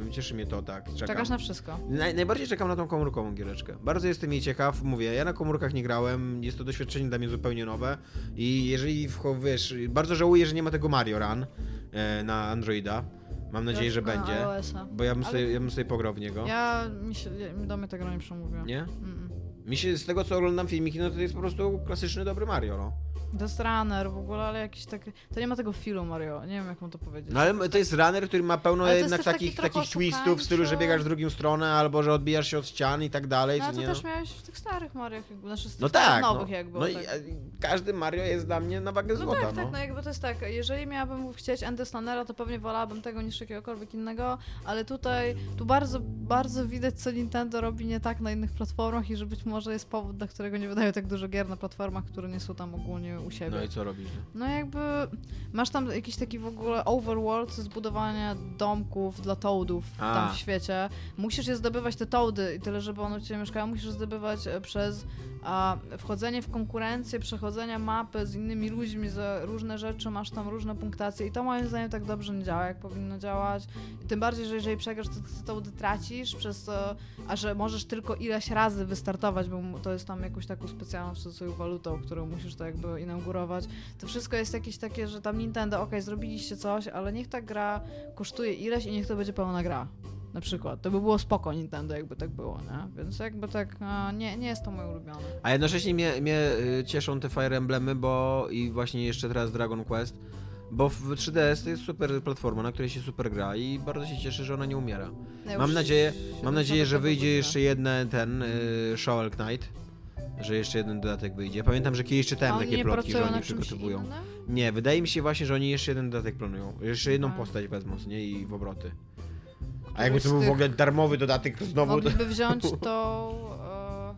e, cieszy mnie to, tak. Czekam. Czekasz na wszystko. Naj, najbardziej czekam na tą komórkową giereczkę. Bardzo jestem jej ciekaw. Mówię, ja na komórkach nie grałem, jest to doświadczenie dla mnie zupełnie nowe. I jeżeli, wiesz, bardzo żałuję, że nie ma tego Mario Run e, na Androida. Mam nadzieję, że będzie. Bo ja bym, Ale- sobie, ja bym sobie pograł w niego. Ja, mi się, do mnie tego nie przemówiła. Nie? Mm. Mi się z tego co oglądam filmiki, no to jest po prostu klasyczny dobry Mario, no. Death Runner w ogóle, ale jakiś taki... To nie ma tego filu Mario, nie wiem jak mam to powiedzieć. No ale to jest runner, który ma pełno jednak też taki takich, takich twistów w stylu, że biegasz w drugą stronę, albo że odbijasz się od ścian i tak dalej, No co to nie? też no? miałeś w tych starych Mariach, jakby, znaczy z tych No tak, nowych no, jakby. no tak. i każdy Mario jest dla mnie na wagę No złota, tak, no. tak, no jakby to jest tak, jeżeli miałabym chcieć Endless Runnera, to pewnie wolałabym tego niż jakiegokolwiek innego, ale tutaj, tu bardzo, bardzo widać, co Nintendo robi nie tak na innych platformach i że być może jest powód, dla którego nie wydają tak dużo gier na platformach, które nie są tam ogólnie u siebie. No i co robisz? No jakby masz tam jakiś taki w ogóle overworld zbudowania domków dla toadów A. tam w świecie. Musisz je zdobywać te toady i tyle, żeby one u ciebie mieszkały, musisz zdobywać e, przez a, wchodzenie w konkurencję, przechodzenia mapy z innymi ludźmi za różne rzeczy, masz tam różne punktacje i to moim zdaniem tak dobrze nie działa, jak powinno działać. Tym bardziej, że jeżeli przegrasz, to te toady tracisz, przez to, a że możesz tylko ileś razy wystartować, bo to jest tam jakąś taką specjalną cudzysłowie walutą, którą musisz to jakby inaugurować. To wszystko jest jakieś takie, że tam Nintendo, okej, zrobiliście coś, ale niech ta gra kosztuje ileś i niech to będzie pełna gra. Na przykład. To by było spoko Nintendo, jakby tak było, nie? Więc jakby tak, a, nie, nie jest to moje ulubione. A jednocześnie mnie, mnie y, cieszą te Fire Emblemy, bo i właśnie jeszcze teraz Dragon Quest, bo w 3DS to jest super platforma, na której się super gra i bardzo się cieszę, że ona nie umiera. Ja Mam nadzieję, mam nadzieję, że wyjdzie jeszcze jeden ten y, Shovel Knight, że jeszcze jeden dodatek wyjdzie. Pamiętam, że kiedyś A czytałem takie plotki, że oni przygotowują. innym? Nie, wydaje mi się właśnie, że oni jeszcze jeden dodatek planują. Jeszcze jedną Aha. postać wezmą, nie? I w obroty. A jakby to był w tych- ogóle darmowy dodatek znowu. Mogliby wziąć tą e,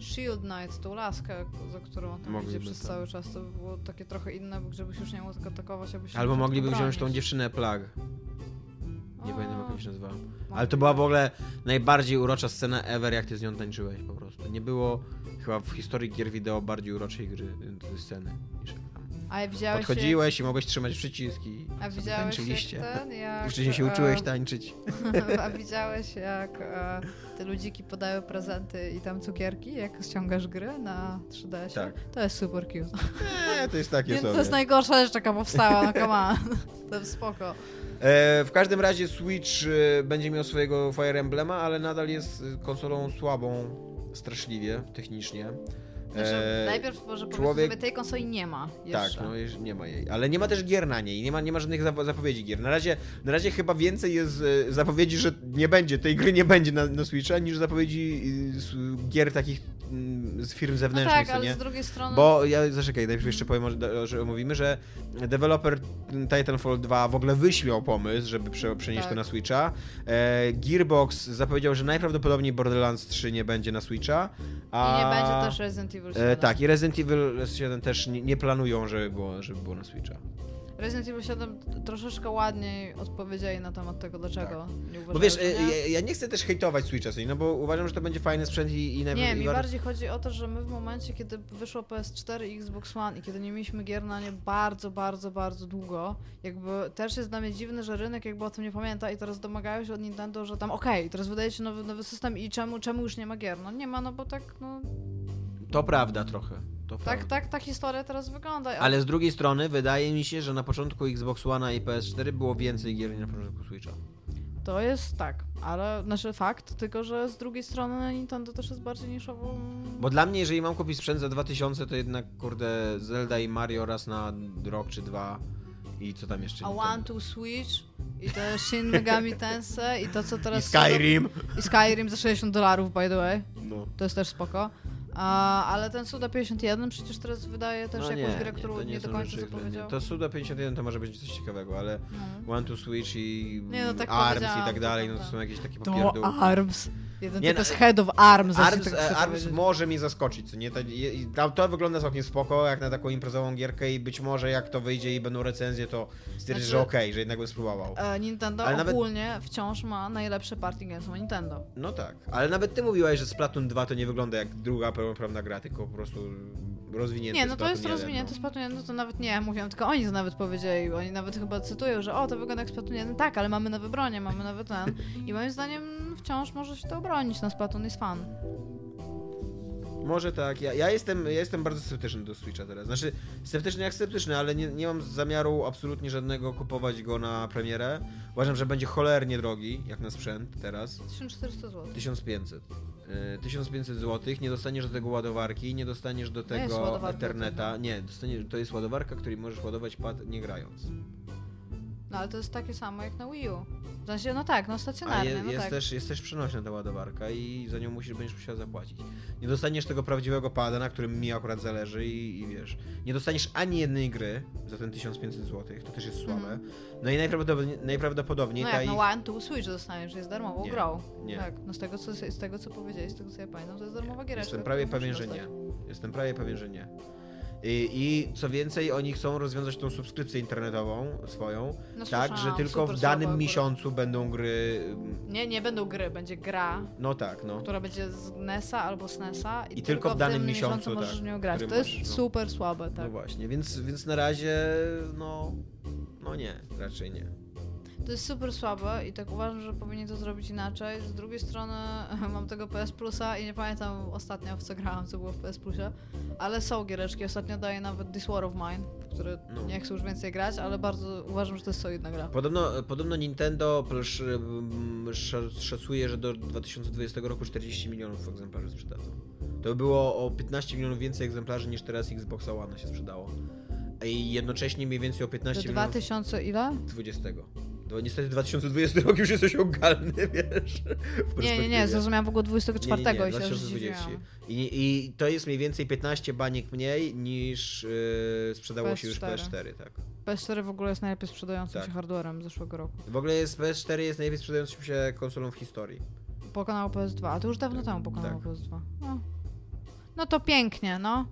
Shield Knight, tą laskę, za którą tam Mogliby, idzie przez tak. cały czas. To by było takie trochę inne, bo żebyś już nie mógł atakować, abyś Albo mogliby wziąć tą dziewczynę Plag. Nie A, pamiętam jak się nazywała. Ale to była w ogóle najbardziej urocza scena ever, jak ty z nią tańczyłeś po prostu. Nie było chyba w historii gier wideo bardziej uroczej gry, y, sceny niż tam. A widziałeś Podchodziłeś i mogłeś trzymać przyciski. A widziałeś jak tańczyliście. ten, jak... I wcześniej się uczyłeś e, tańczyć. A widziałeś jak e, te ludziki podają prezenty i tam cukierki, jak ściągasz gry na 3DS? Tak. To jest super cute. Nie, to jest takie Więc sobie. to jest najgorsza rzecz, jaka powstała, no come on. To jest spoko. E, w każdym razie Switch będzie miał swojego Fire Emblema, ale nadal jest konsolą słabą straszliwie technicznie. Znaczy, E, najpierw może człowiek- sobie, tej konsoli nie ma Tak, jeszcze. no jeż- nie ma jej. Ale nie ma też gier na niej, nie ma, nie ma żadnych zapo- zapowiedzi gier. Na razie, na razie chyba więcej jest e, zapowiedzi, że nie będzie, tej gry nie będzie na, na Switcha, niż zapowiedzi e, gier takich mm, z firm no zewnętrznych, tak, co ale nie? z drugiej strony... Bo ja zaczekaj, najpierw jeszcze powiem, że omówimy, że deweloper Titanfall 2 w ogóle wyśmiał pomysł, żeby prze, przenieść Tak. to na Switcha. Gearbox zapowiedział, że najprawdopodobniej Borderlands 3 nie będzie na Switcha. A... I nie będzie też Resident Evil 7. E, tak, i Resident Evil 7 też nie, nie planują, żeby było, żeby było na Switcha. Resident Evil 7 troszeczkę ładniej odpowiedzieli na temat tego, dlaczego nie Tak. Bo uważają, wiesz, że e, nie. ja, ja nie chcę też hejtować Switcha, nie? no bo uważam, że to będzie fajny sprzęt i, i najpierw- Nie, mi bardziej chodzi o to, że my w momencie, kiedy wyszło PS4 i Xbox One i kiedy nie mieliśmy gier na nie bardzo, bardzo, bardzo długo, jakby też jest dla mnie dziwne, że rynek jakby o tym nie pamięta i teraz domagają się od Nintendo, że tam okej, teraz wydajecie nowy, nowy system i czemu, czemu już nie ma gier? No nie ma, no bo tak, no To prawda trochę. To tak, prawda. tak ta historia teraz wygląda. Ale z drugiej strony wydaje mi się, że na początku Xbox One i PS4 było więcej gier niż na początku Switcha. To jest tak, ale znaczy fakt, tylko że z drugiej strony Nintendo też jest bardziej niszową. Bo dla mnie, jeżeli mam kupić sprzęt za 2000, to jednak kurde Zelda i Mario raz na rok czy dwa i co tam jeszcze? A Nintendo. One to Switch i to Shin Megami Tensei i to co I teraz... Skyrim. I Skyrim za 60 dolarów, by the way. No. To jest też spoko. A, ale ten Suda 51 przecież teraz wydaje też no jakąś nie, grę, którą to nie, nie do końca zapowiedział. To Suda 51 to może być coś ciekawego, ale No. One to Switch i Nie, no tak ARMS i tak to dalej, no to są jakieś takie To popierdół. ARMS. Jeden Nie, to no, jest Head of ARMS. ARMS, tak e, ARMS może mnie zaskoczyć, co nie? To, i- tam to wygląda całkiem spoko, jak na taką imprezową gierkę i być może jak to wyjdzie i będą recenzje, to stwierdzisz, Znaczy- że okej, że jednak bym spróbował. E, Nintendo Ale nawet- ogólnie wciąż ma najlepsze party games Nintendo. No tak, ale nawet ty mówiłaś, że Splatoon 2 to nie wygląda jak druga pełnoprawna gra, tylko po prostu rozwinięty Nie, no to jest 1, rozwinięte no. Splatoon 1, no to nawet nie mówiłam, tylko oni to nawet powiedzieli. Oni nawet chyba cytują, że o, to wygląda jak Splatoon 1. Tak, ale mamy nowe bronie, mamy nowy ten. I moim zdaniem wciąż może się to obronić. No Splatoon jest fan. Może tak, ja, ja, jestem, ja jestem bardzo sceptyczny do Switcha teraz. Znaczy, sceptyczny jak sceptyczny, ale nie, nie mam zamiaru absolutnie żadnego kupować go na premierę. Uważam, że będzie cholernie drogi, jak na sprzęt teraz. 1400 zł. 1500. Y, 1500 zł, nie dostaniesz do tego ładowarki, nie dostaniesz do tego Etherneta. Nie, dostaniesz, to jest ładowarka, której możesz ładować pad nie grając. No ale to jest takie samo jak na Wii U. W sensie, no tak, no A stacjonarnie, je, no jest, tak. też, jest też przenośna ta ładowarka i za nią musisz, będziesz musiał zapłacić. Nie dostaniesz tego prawdziwego pada, na którym mi akurat zależy i, i wiesz, nie dostaniesz ani jednej gry za ten 1500 zł, to też jest słabe. Mhm. No i najprawdopodobniej, najprawdopodobniej No ta jak ich... na One to Switch dostaniesz, że jest darmową Nie, grą. nie. Tak, no z tego, co, z tego co powiedziałeś, z tego co ja pamiętam, to jest darmowa giereczka. Jestem prawie pewien, że nie. Jestem prawie pewien, że nie. I, I co więcej, oni chcą rozwiązać tą subskrypcję internetową swoją, No, tak, że tylko w danym miesiącu będą gry. mm, Nie, nie będą gry, będzie gra, No tak, no. która będzie z NES-a albo SNES-a i, I tylko w danym miesiącu, możesz tak, w nią grać. To jest możesz, no. super słabe, tak. No właśnie, więc, więc na razie, no. No nie, raczej nie. To jest super słabe i tak uważam, że powinni to zrobić inaczej. Z drugiej strony mam tego PS Plusa i nie pamiętam ostatnio w co grałam, co było w PS Plusie, ale są giereczki. Ostatnio daje nawet This War of Mine, w które No. nie chcę już więcej grać, ale bardzo uważam, że to jest solidna gra. Podobno, podobno Nintendo sz, mm, sz- szacuje, że do 2020 roku 40 milionów egzemplarzy sprzedadzą. To było o 15 milionów więcej egzemplarzy niż teraz Xbox One się sprzedało. I jednocześnie mniej więcej o Do 15 milionów 2000 ile? 20. To niestety 2020 rok już jest osiągalny, wiesz. Nie, nie, nie, zrozumiałem w ogóle 24 Nie, nie, nie, i się już 2020. zdziwiłam. I, I to jest mniej więcej 15 baniek mniej niż yy, sprzedało się już PS4. PS4, tak. PS4 w ogóle jest najlepiej sprzedającym Tak. się hardwarem zeszłego roku. W ogóle jest PS4 jest najlepiej sprzedającą się konsolą w historii. Pokonało PS2, a to już dawno Tak, temu pokonało tak. PS2. No. no to pięknie, no.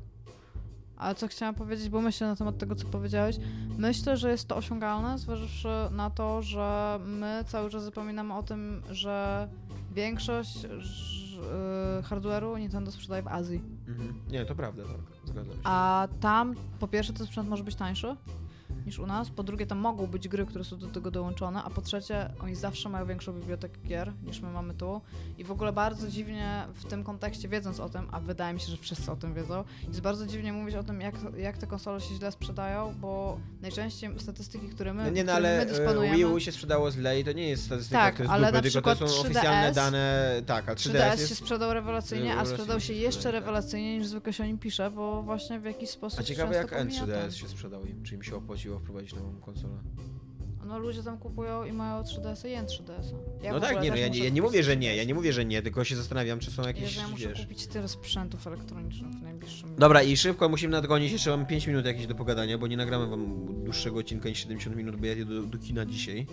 Ale co chciałam powiedzieć, bo myślę na temat tego, co powiedziałeś. Myślę, że jest to osiągalne, zważywszy na to, że my cały czas zapominamy o tym, że większość y, hardware'u Nintendo sprzedaje w Azji. Mhm. Nie, to prawda, tak. Zgadzam się. A tam po pierwsze ten sprzęt może być tańszy, niż u nas. Po drugie, tam mogą być gry, które są do tego dołączone, a po trzecie, oni zawsze mają większą bibliotekę gier niż my mamy tu. I w ogóle bardzo dziwnie w tym kontekście, wiedząc o tym, a wydaje mi się, że wszyscy o tym wiedzą, jest bardzo dziwnie mówić o tym, jak, jak te konsole się źle sprzedają, bo najczęściej statystyki, które my, No nie, no ale my e, dysponujemy... Wii U się sprzedało źle i to nie jest statystyka, Tak, to jest ale na tylko to są 3DS oficjalne dane, tak, a 3DS, 3DS jest... się sprzedał rewelacyjnie, a sprzedał się się jeszcze tak. rewelacyjniej niż zwykle się o nim pisze, bo właśnie w jakiś sposób A ciekawe jak pomija N3DS ten. się sprzedał im, czy im się opłaciło wprowadzić nową konsolę. No ludzie tam kupują i mają 3DS i 3DS. Ja no tak, nie, no, ja, nie, ja nie mówię, że nie, 3DS. ja nie mówię, że nie, tylko się zastanawiam, czy są jakieś, Jezu, ja muszę wiesz... kupić tyle sprzętów elektronicznych w najbliższym Dobra, i szybko musimy nadgonić, jeszcze mamy 5 minut jakieś do pogadania, bo nie nagramy wam dłuższego odcinka niż 70 minut, bo ja jedę do, do kina dzisiaj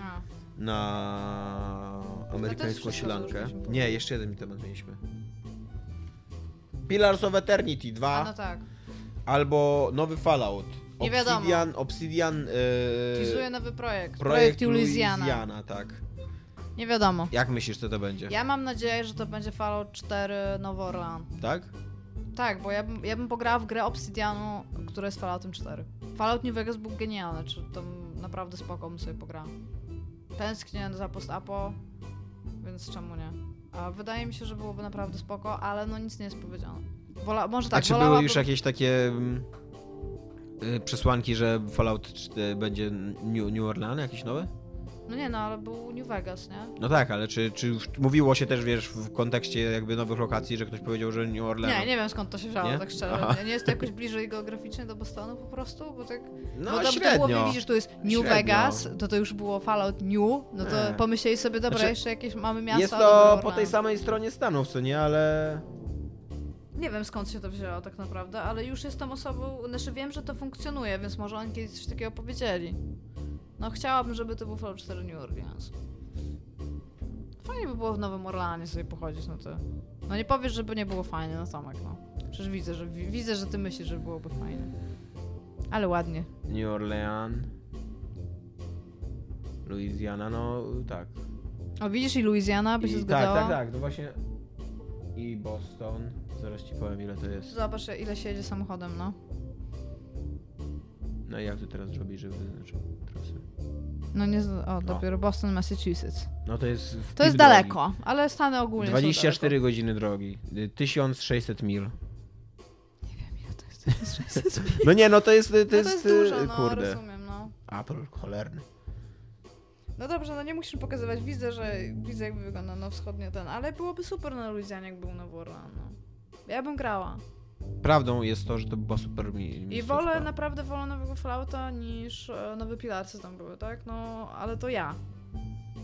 A, na amerykańską wszystko sielankę. Nie, jeszcze jeden temat mieliśmy. Pillars of Eternity 2 a no tak. albo nowy Fallout. Nie wiadomo. Obsidian, Obsidian yy, nowy projekt. projekt Louisiana. Louisiana, tak. Nie wiadomo. Jak myślisz, co to będzie? Ja mam nadzieję, że to będzie Fallout 4 Nowy Orlean. Tak? Tak, bo ja bym, ja bym pograła w grę Obsidianu, która jest Falloutem 4. Fallout New Vegas był genialny, czy to naprawdę spoko bym sobie pograła. Tęsknię za post-apo, więc czemu nie? A wydaje mi się, że byłoby naprawdę spoko, ale no nic nie jest powiedziane. Wola, może tak, A czy były już jakieś takie mm, przesłanki, że Fallout 4 będzie New, New Orleans jakieś nowe? No nie, no ale był New Vegas, nie? No tak, ale czy, czy już mówiło się też, wiesz, w kontekście jakby nowych lokacji, że ktoś powiedział, że New Orleans? Nie, nie wiem skąd to się wzięło, Nie? tak szczerze. Aha. Nie jest to jakoś bliżej geograficznie do Bostonu po prostu, bo tak... No, bo to, średnio. to było, widzisz, tu jest New Średnio. Vegas, to to już było Fallout New, no to Nie. pomyśleli sobie, dobra, Znaczy, jeszcze jakieś mamy miasto, Jest to po tej samej stronie Stanów, co nie, ale... Nie wiem skąd się to wzięło tak naprawdę, ale już jestem osobą, znaczy wiem, że to funkcjonuje, więc może oni kiedyś coś takiego powiedzieli. No chciałabym, żeby to był Fallout 4 New Orleans. Fajnie by było w Nowym Orleanie sobie pochodzić, no to... No nie powiesz, żeby nie było fajnie, no Tomek, no. Przecież widzę, że, wi- widzę, że ty myślisz, że byłoby fajnie. Ale ładnie. New Orleans... Louisiana, no tak. O, widzisz i Louisiana by się I, zgadzała? tak, tak, tak, no właśnie... I Boston, zaraz ci powiem ile to jest. Zobacz, ile się jedzie samochodem, no. No i jak to teraz zrobić, żeby wyznaczył trasę? No nie, z- o, dopiero Boston, Massachusetts. No to jest... w To jest typ daleko, ale Stany ogólnie Drogi. są 24 daleko. godziny drogi. Y, 1600 mil. Nie wiem, ile to jest. To jest 600 No nie, no to jest, to No jest, to jest y, dużo, no, kurde. rozumiem, no. Apple cholerny. No dobrze, no nie musisz pokazywać, widzę, że widzę jakby wygląda na wschodnio ten, ale byłoby super na Luizjanie, jak był Nowy Orlean, no. Ja bym grała. Prawdą jest to, że to była super mi I wolę, naprawdę wolę nowego Fallouta niż e, nowe Pilarcy tam były, tak? No, ale to ja.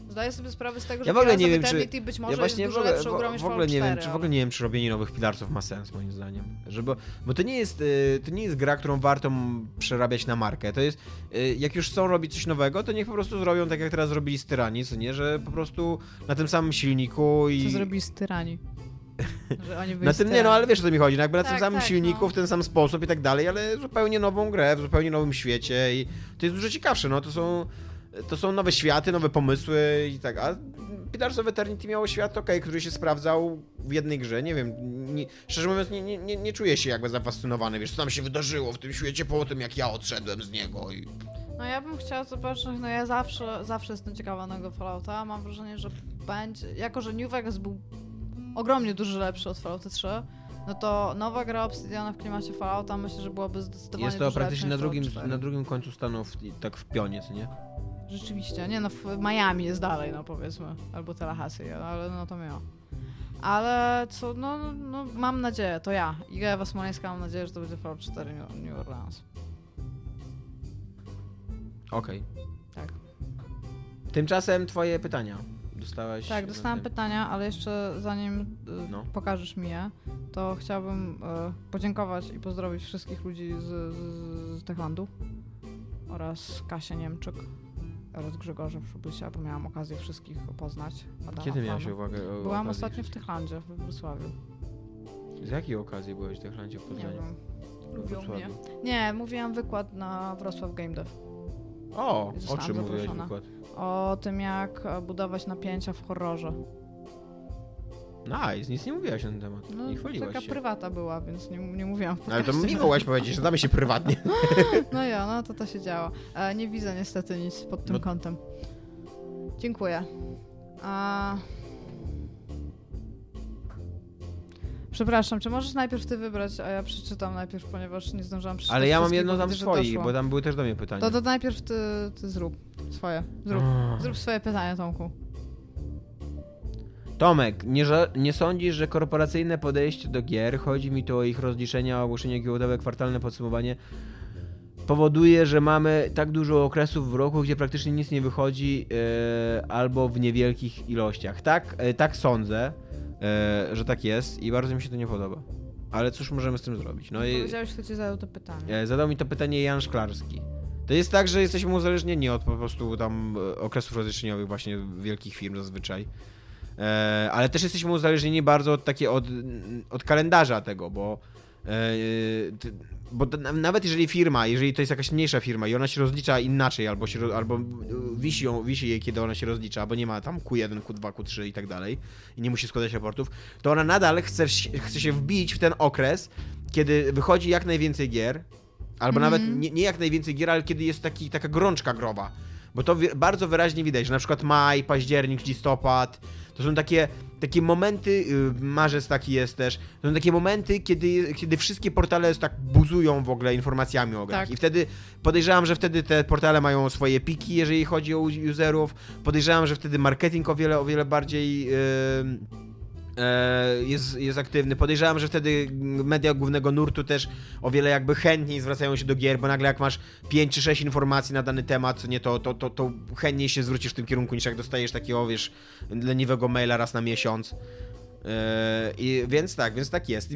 Zdaję sobie sprawę z tego, że Ja w ogóle nie wiem, czy- być może ja właśnie jest w dużo ogóle, w, w ogóle nie 4, wiem, czy w ogóle nie wiem, czy robienie nowych pilarców ma sens moim zdaniem. Że bo, bo to nie jest y, to nie jest gra, którą warto przerabiać na markę. To jest y, jak już chcą robić coś nowego, to niech po prostu zrobią tak jak teraz zrobili z Tyranii, co nie, że po prostu na tym samym silniku i Co zrobili z tyrani? Że oni na tym nie, no ale wiesz o co mi chodzi, no jakby na Tak, tym samym tak, silniku, no. w ten sam sposób i tak dalej, ale zupełnie nową grę, w zupełnie nowym świecie i to jest dużo ciekawsze, no to są to są nowe światy, nowe pomysły i tak, a Pillars of Eternity miało świat, okej, który się sprawdzał w jednej grze, nie wiem, nie, szczerze mówiąc nie, nie, nie, nie czuję się jakby zafascynowany, wiesz, co tam się wydarzyło w tym świecie po tym, jak ja odszedłem z niego i... No ja bym chciała zobaczyć, no ja zawsze, zawsze jestem ciekawa nowego Fallouta, mam wrażenie, że będzie, jako że New Vegas był ogromnie dużo lepszy od Fallouta 3, no to nowa gra Obsidiana w klimacie Fallouta myślę, że byłaby zdecydowanie Jest to praktycznie na drugim, Fallout 4. na drugim końcu Stanów, tak w pionie, co nie? Rzeczywiście, nie no, w Miami jest dalej, no powiedzmy, albo Tallahassee, ale no to miało. Ale co, no, no, no mam nadzieję, to ja, Iga Ewa Smoleńska, mam nadzieję, że to będzie Fallout 4 New, Orleans. Okej. Tak. Tymczasem twoje pytania. Dostałaś... Tak, dostałam pytania, ale jeszcze zanim y, No. pokażesz mi je, to chciałabym y, podziękować i pozdrowić wszystkich ludzi z, z, z Techlandu oraz Kasię Niemczyk oraz Grzegorza Przybysia, bo miałam okazję wszystkich poznać. Adama Kiedy miałeś Fana. uwagę? o- Byłam ostatnio w? Techlandzie, we Wrocławiu. Z jakiej okazji byłeś w Techlandzie w Nie Poznaniu? wiem. We Lubią mnie. Nie, mówiłam wykład na Wrocław Game Dev. O, o czym mówiłeś zaproszona. wykład? O tym, jak budować napięcia w horrorze. Nice, nic nie mówiłaś na ten temat. No, nie chwaliłaś taka się. prywata była, więc nie, nie mówiłam w Ale to mi mogłaś powiedzieć, że znamy się prywatnie. No ja, no to to się działo. E, nie widzę niestety nic pod tym No. kątem. Dziękuję. A... Przepraszam, czy możesz najpierw ty wybrać, a ja przeczytam najpierw, ponieważ nie zdążyłam przeczytać Ale ja mam jedno tam swoich, bo tam były też do mnie pytania. To, to najpierw ty, ty zrób swoje. Zrób, zrób swoje pytanie, Tomku. Tomek, nie, nie sądzisz, że korporacyjne podejście do gier, chodzi mi tu o ich rozliczenia, ogłoszenie giełdowe, kwartalne podsumowanie, powoduje, że mamy tak dużo okresów w roku, gdzie praktycznie nic nie wychodzi e, albo w niewielkich ilościach. Tak, e, tak sądzę, że tak jest i bardzo mi się to nie podoba. Ale cóż możemy z tym zrobić? No i Powiedziałeś, kto ci zadał to pytanie. e, zadał mi to pytanie Jan Szklarski. To jest tak, że jesteśmy uzależnieni od po prostu tam e, okresów rozliczeniowych właśnie wielkich firm zazwyczaj. E, ale też jesteśmy uzależnieni bardzo od takie od, od kalendarza tego, bo e, bo nawet jeżeli firma, jeżeli to jest jakaś mniejsza firma i ona się rozlicza inaczej, albo, się, albo wisi, ją, wisi jej, kiedy ona się rozlicza, bo nie ma tam Q1, Q2, Q3 i tak dalej i nie musi składać raportów, to ona nadal chce, się- chce się wbić w ten okres, kiedy wychodzi jak najwięcej gier, albo Mhm. nawet nie, nie jak najwięcej gier, ale kiedy jest taki, taka gorączka growa. Bo to bardzo wyraźnie widać, że na przykład maj, październik, listopad, to są takie, takie momenty, y, marzec taki jest też, to są takie momenty, kiedy, kiedy wszystkie portale tak buzują w ogóle informacjami o grach. Tak. I wtedy podejrzewam, że wtedy te portale mają swoje piki, jeżeli chodzi o userów. Podejrzewam, że wtedy marketing o wiele, o wiele bardziej... Yy, jest, jest aktywny. Podejrzewam, że wtedy media głównego nurtu też o wiele jakby chętniej zwracają się do gier, bo nagle jak masz 5 czy 6 informacji na dany temat, co nie, to, to, to, to chętniej się zwrócisz w tym kierunku, niż jak dostajesz takiego, wiesz, leniwego maila raz na miesiąc. E, I, więc tak, więc tak jest.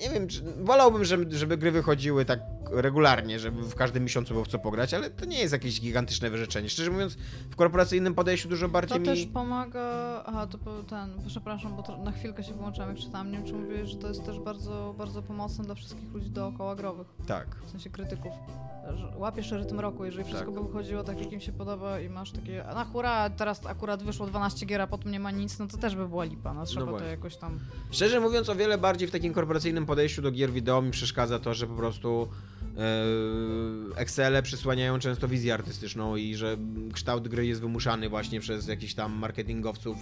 Nie wiem, czy, wolałbym, żeby, żeby gry wychodziły tak regularnie, żeby w każdym miesiącu było w co pograć, ale to nie jest jakieś gigantyczne wyrzeczenie. Szczerze mówiąc, w korporacyjnym podejściu dużo bardziej To mi... też pomaga. Aha, to był ten. Przepraszam, bo to na chwilkę się wyłączyłam, jak czytałam. Nie wiem, czy mówiłeś, że to jest też bardzo, bardzo pomocne dla wszystkich ludzi dookoła growych. Tak. W sensie krytyków. Łapiesz rytm roku, jeżeli wszystko Tak. by wychodziło tak, jak im się podoba i masz takie, a na hura, teraz akurat wyszło 12 gier, a potem nie ma nic, no to też by była lipa, no trzeba to właśnie. jakoś tam... Szczerze mówiąc, o wiele bardziej w takim korporacyjnym podejściu do gier wideo mi przeszkadza to, że po prostu Excele przysłaniają często wizję artystyczną i że kształt gry jest wymuszany właśnie przez jakichś tam marketingowców,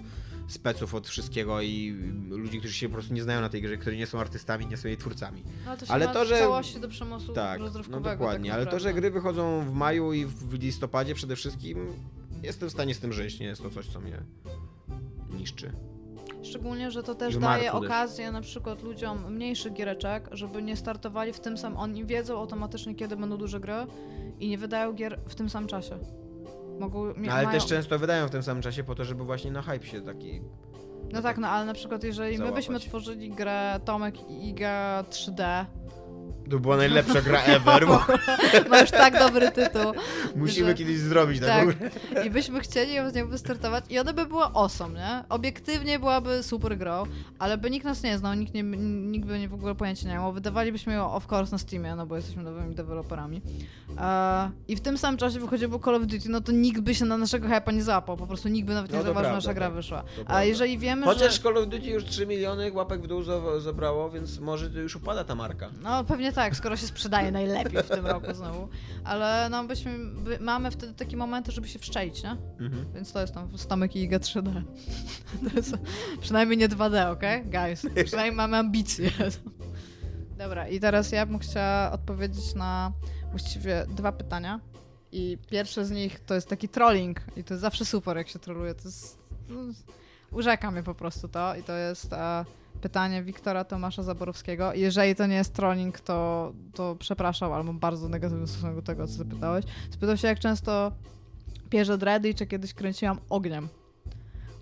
speców od wszystkiego i ludzi, którzy się po prostu nie znają na tej grze, którzy nie są artystami, nie są jej twórcami. No, ale to się Ale to, że- całości do Tak, no rozrywkowego. dokładnie, tak ale to, że gry wychodzą w maju i w listopadzie przede wszystkim, jestem w stanie z tym żyć, nie jest to coś, co mnie niszczy. Szczególnie, że to też daje okazję na przykład ludziom mniejszych giereczek, żeby nie startowali w tym samym. Oni wiedzą automatycznie, kiedy będą duże gry i nie wydają gier w tym samym czasie. Mogą. No, ale mają... też często wydają w tym samym czasie po to, żeby właśnie na hype się taki No tak, no ale na przykład jeżeli my byśmy Załapać. tworzyli grę Tomek i Iga 3D, To była najlepsza gra ever, bo ma już tak dobry tytuł. musimy że- kiedyś zrobić Tak. taką grę. I byśmy chcieli ją z nią wystartować i ona by była awesome, nie? Obiektywnie byłaby super grą, ale by nikt nas nie znał, nikt, nie, nikt by nie w ogóle pojęcia nie miał. Wydawalibyśmy ją of course na Steamie, no bo jesteśmy nowymi deweloperami. E, I w tym samym czasie wychodziło Call of Duty, no to nikt by się na naszego hype'a nie załapał, po prostu nikt by nawet nie No zauważył, że nasza gra tak. wyszła. To A prawda. jeżeli wiemy, Chociaż że... Call of Duty już 3 miliony łapek w dół za- zabrało, więc może to już upada ta marka. No pewnie tak, skoro się sprzedaje najlepiej w tym roku znowu. Ale no byśmy, by, mamy wtedy takie momenty, żeby się wszczelić, nie? Mhm. Więc to jest tam Stamek i Iga 3D. To jest przynajmniej nie 2D, okej? Guys, przynajmniej mamy ambicje. Dobra, i teraz ja bym chciała odpowiedzieć na właściwie dwa pytania. I pierwsze z nich to jest taki trolling i to jest zawsze super, jak się troluje. To jest... No, urzeka mnie po prostu to i to jest e, pytanie Wiktora Tomasza Zaborowskiego. Jeżeli to nie jest trolling, to, to przepraszam, mam bardzo negatywny stosunek do tego, co zapytałeś. Spytał się, jak często pierze dready czy kiedyś kręciłam ogniem.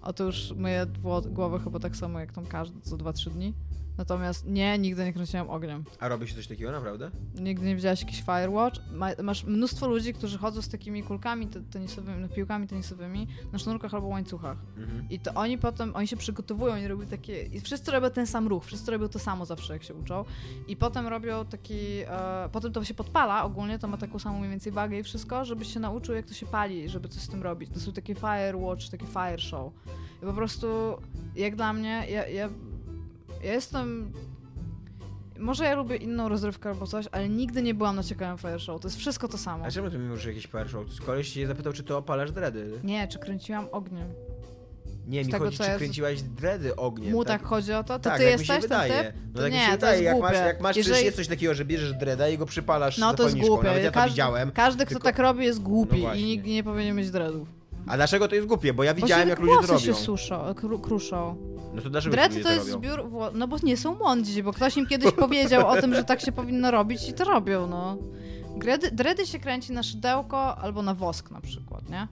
Otóż myję głowę chyba tak samo jak tam każdy, co 2-3 dni. Natomiast nie, nigdy nie kręciłam ogniem. A robi się coś takiego naprawdę? Nigdy nie widziałaś jakiś Firewatch? Ma, masz mnóstwo ludzi, którzy chodzą z takimi kulkami te, tenisowymi, no, piłkami tenisowymi na sznurkach albo łańcuchach. Mhm. I to oni potem, oni się przygotowują, oni robią takie, i wszyscy robią ten sam ruch, wszyscy robią to samo zawsze, jak się uczą. I potem robią taki, e, potem to się podpala ogólnie, to ma taką samą mniej więcej wagę i wszystko, żebyś się nauczył, jak to się pali, żeby coś z tym robić. To są takie Firewatch, takie Fire Show. I po prostu, jak dla mnie, ja, ja, ja jestem może ja lubię inną rozrywkę albo coś, ale nigdy nie byłam na ciekawym fire show. To jest wszystko to samo. A czemu ty mi mówisz jakiś power show? Koleś cię zapytał, czy ty opalasz dredy. Nie, czy kręciłam ogniem. Nie, Z mi tego, chodzi, co czy ja- kręciłaś dredy ogniem. Mu tak chodzi o to? To tak, ty jak mi jesteś się ten wydaje. typ? No To tak mi nie, się to wydaje. jest Jak głupie. masz, jak masz Jeżeli- jest coś takiego, że bierzesz dreda i go przypalasz No to jest zapalniczką. głupie. Nawet ja to każdy, widziałem. każdy, kto tylko- tak robi, jest No głupi właśnie. i nikt nie powinien mieć dreadów. A dlaczego to jest głupie? Bo ja Bo widziałem, się jak ludzie to robią. się suszą, kru, kruszą. No to dlaczego ludzie to to jest zbiór No bo nie są mądrzy, bo ktoś im kiedyś powiedział o tym, że tak się powinno robić i to robią, no. Dready, dready się kręci na szydełko albo na wosk na przykład, nie?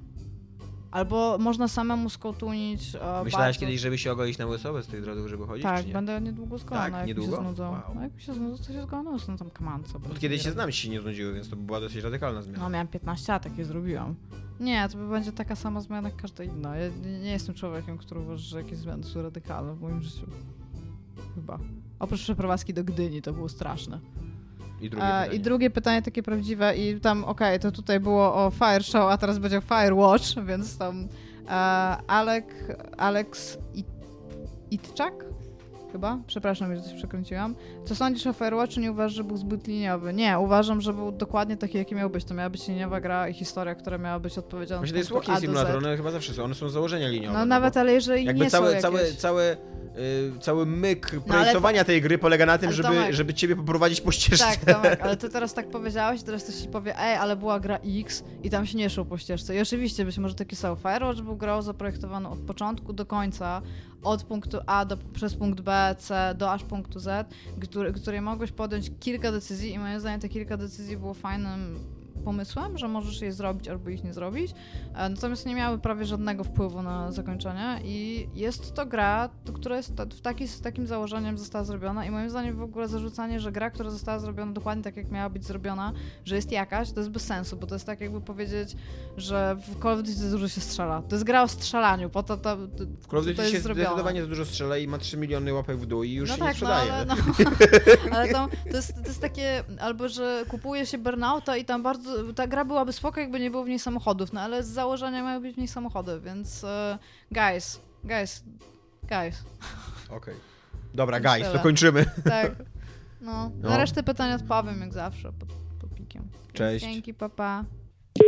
Albo można samemu skotunić. E, Myślałeś bardzo... kiedyś, żeby się ogolić na łyso bez tych drodów, żeby chodzić, Tak, nie? będę niedługo zgolona, Tak, jak niedługo? się znudzą. Wow. No, jak się znudzą, to się zgolona, no tam kamance. Od kiedy się znam, się nie znudziły, więc to by była dosyć radykalna zmiana. No miałam 15 lat, takie zrobiłam. Nie, to będzie taka sama zmiana jak każda inna. Ja nie nie jestem człowiekiem, który uważa, że jakieś zmiany są radykalne w moim życiu. Chyba. Oprócz przeprowadzki do Gdyni, to było straszne. I drugie pytanie. I drugie pytanie takie prawdziwe i tam, okej, to tutaj było o Fire Show, a teraz będzie o Firewatch, więc tam e, Alek, Alex I, Itczak? Chyba? Przepraszam, że coś przekręciłam. Co sądzisz o Firewatchu? Nie uważasz, że był zbyt liniowy? Nie, uważam, że był dokładnie taki, jaki miał być. To miała być liniowa gra i historia, która miała być odpowiedzialna Właśnie to jest walking simulator, one chyba zawsze są, one są z założenia liniowe. No bo nawet, ale jeżeli Jakby nie cały, są cały, jakieś... cały, y, cały myk projektowania tej gry polega na tym, żeby, Tomek- żeby ciebie poprowadzić po ścieżce. Tak, Tomek, ale ty teraz tak powiedziałeś, teraz ktoś ci powie, ej, ale była gra X i tam się nie szło po ścieżce. I oczywiście być może taki sam Firewatch był grą zaprojektowaną od początku do końca, od punktu A do, przez punkt B, C do aż punktu Z, który, której mogłeś podjąć kilka decyzji i moim zdaniem te kilka decyzji było fajnym pomysłem, że możesz je zrobić albo ich nie zrobić, E, natomiast nie miały prawie żadnego wpływu na zakończenie i jest to gra, która jest w taki, z takim założeniem została zrobiona i moim zdaniem w ogóle zarzucanie, że gra, która została zrobiona dokładnie tak, jak miała być zrobiona, że jest jakaś, to jest bez sensu, bo to jest tak jakby powiedzieć, że w Call of Duty dużo się strzela. To jest gra o strzelaniu, po to to, to, W Call of Duty się zrobione. zdecydowanie za dużo strzela i ma 3 miliony łapek w dół i już no się tak, nie sprzedaje. No, ale, no, ale tam, to, jest, to jest takie, albo że kupuje się Burnouta i tam bardzo, ta gra byłaby spoko, jakby nie było w niej samochodów, no ale z założenia mają być w niej samochody, więc e, guys, guys, guys, Okej. Dobra, Tyle. guys, to kończymy. tak. No, No. na resztę pytań odpowiem jak zawsze pod, pod pikiem. Cześć. Dzięki, papa. Pa.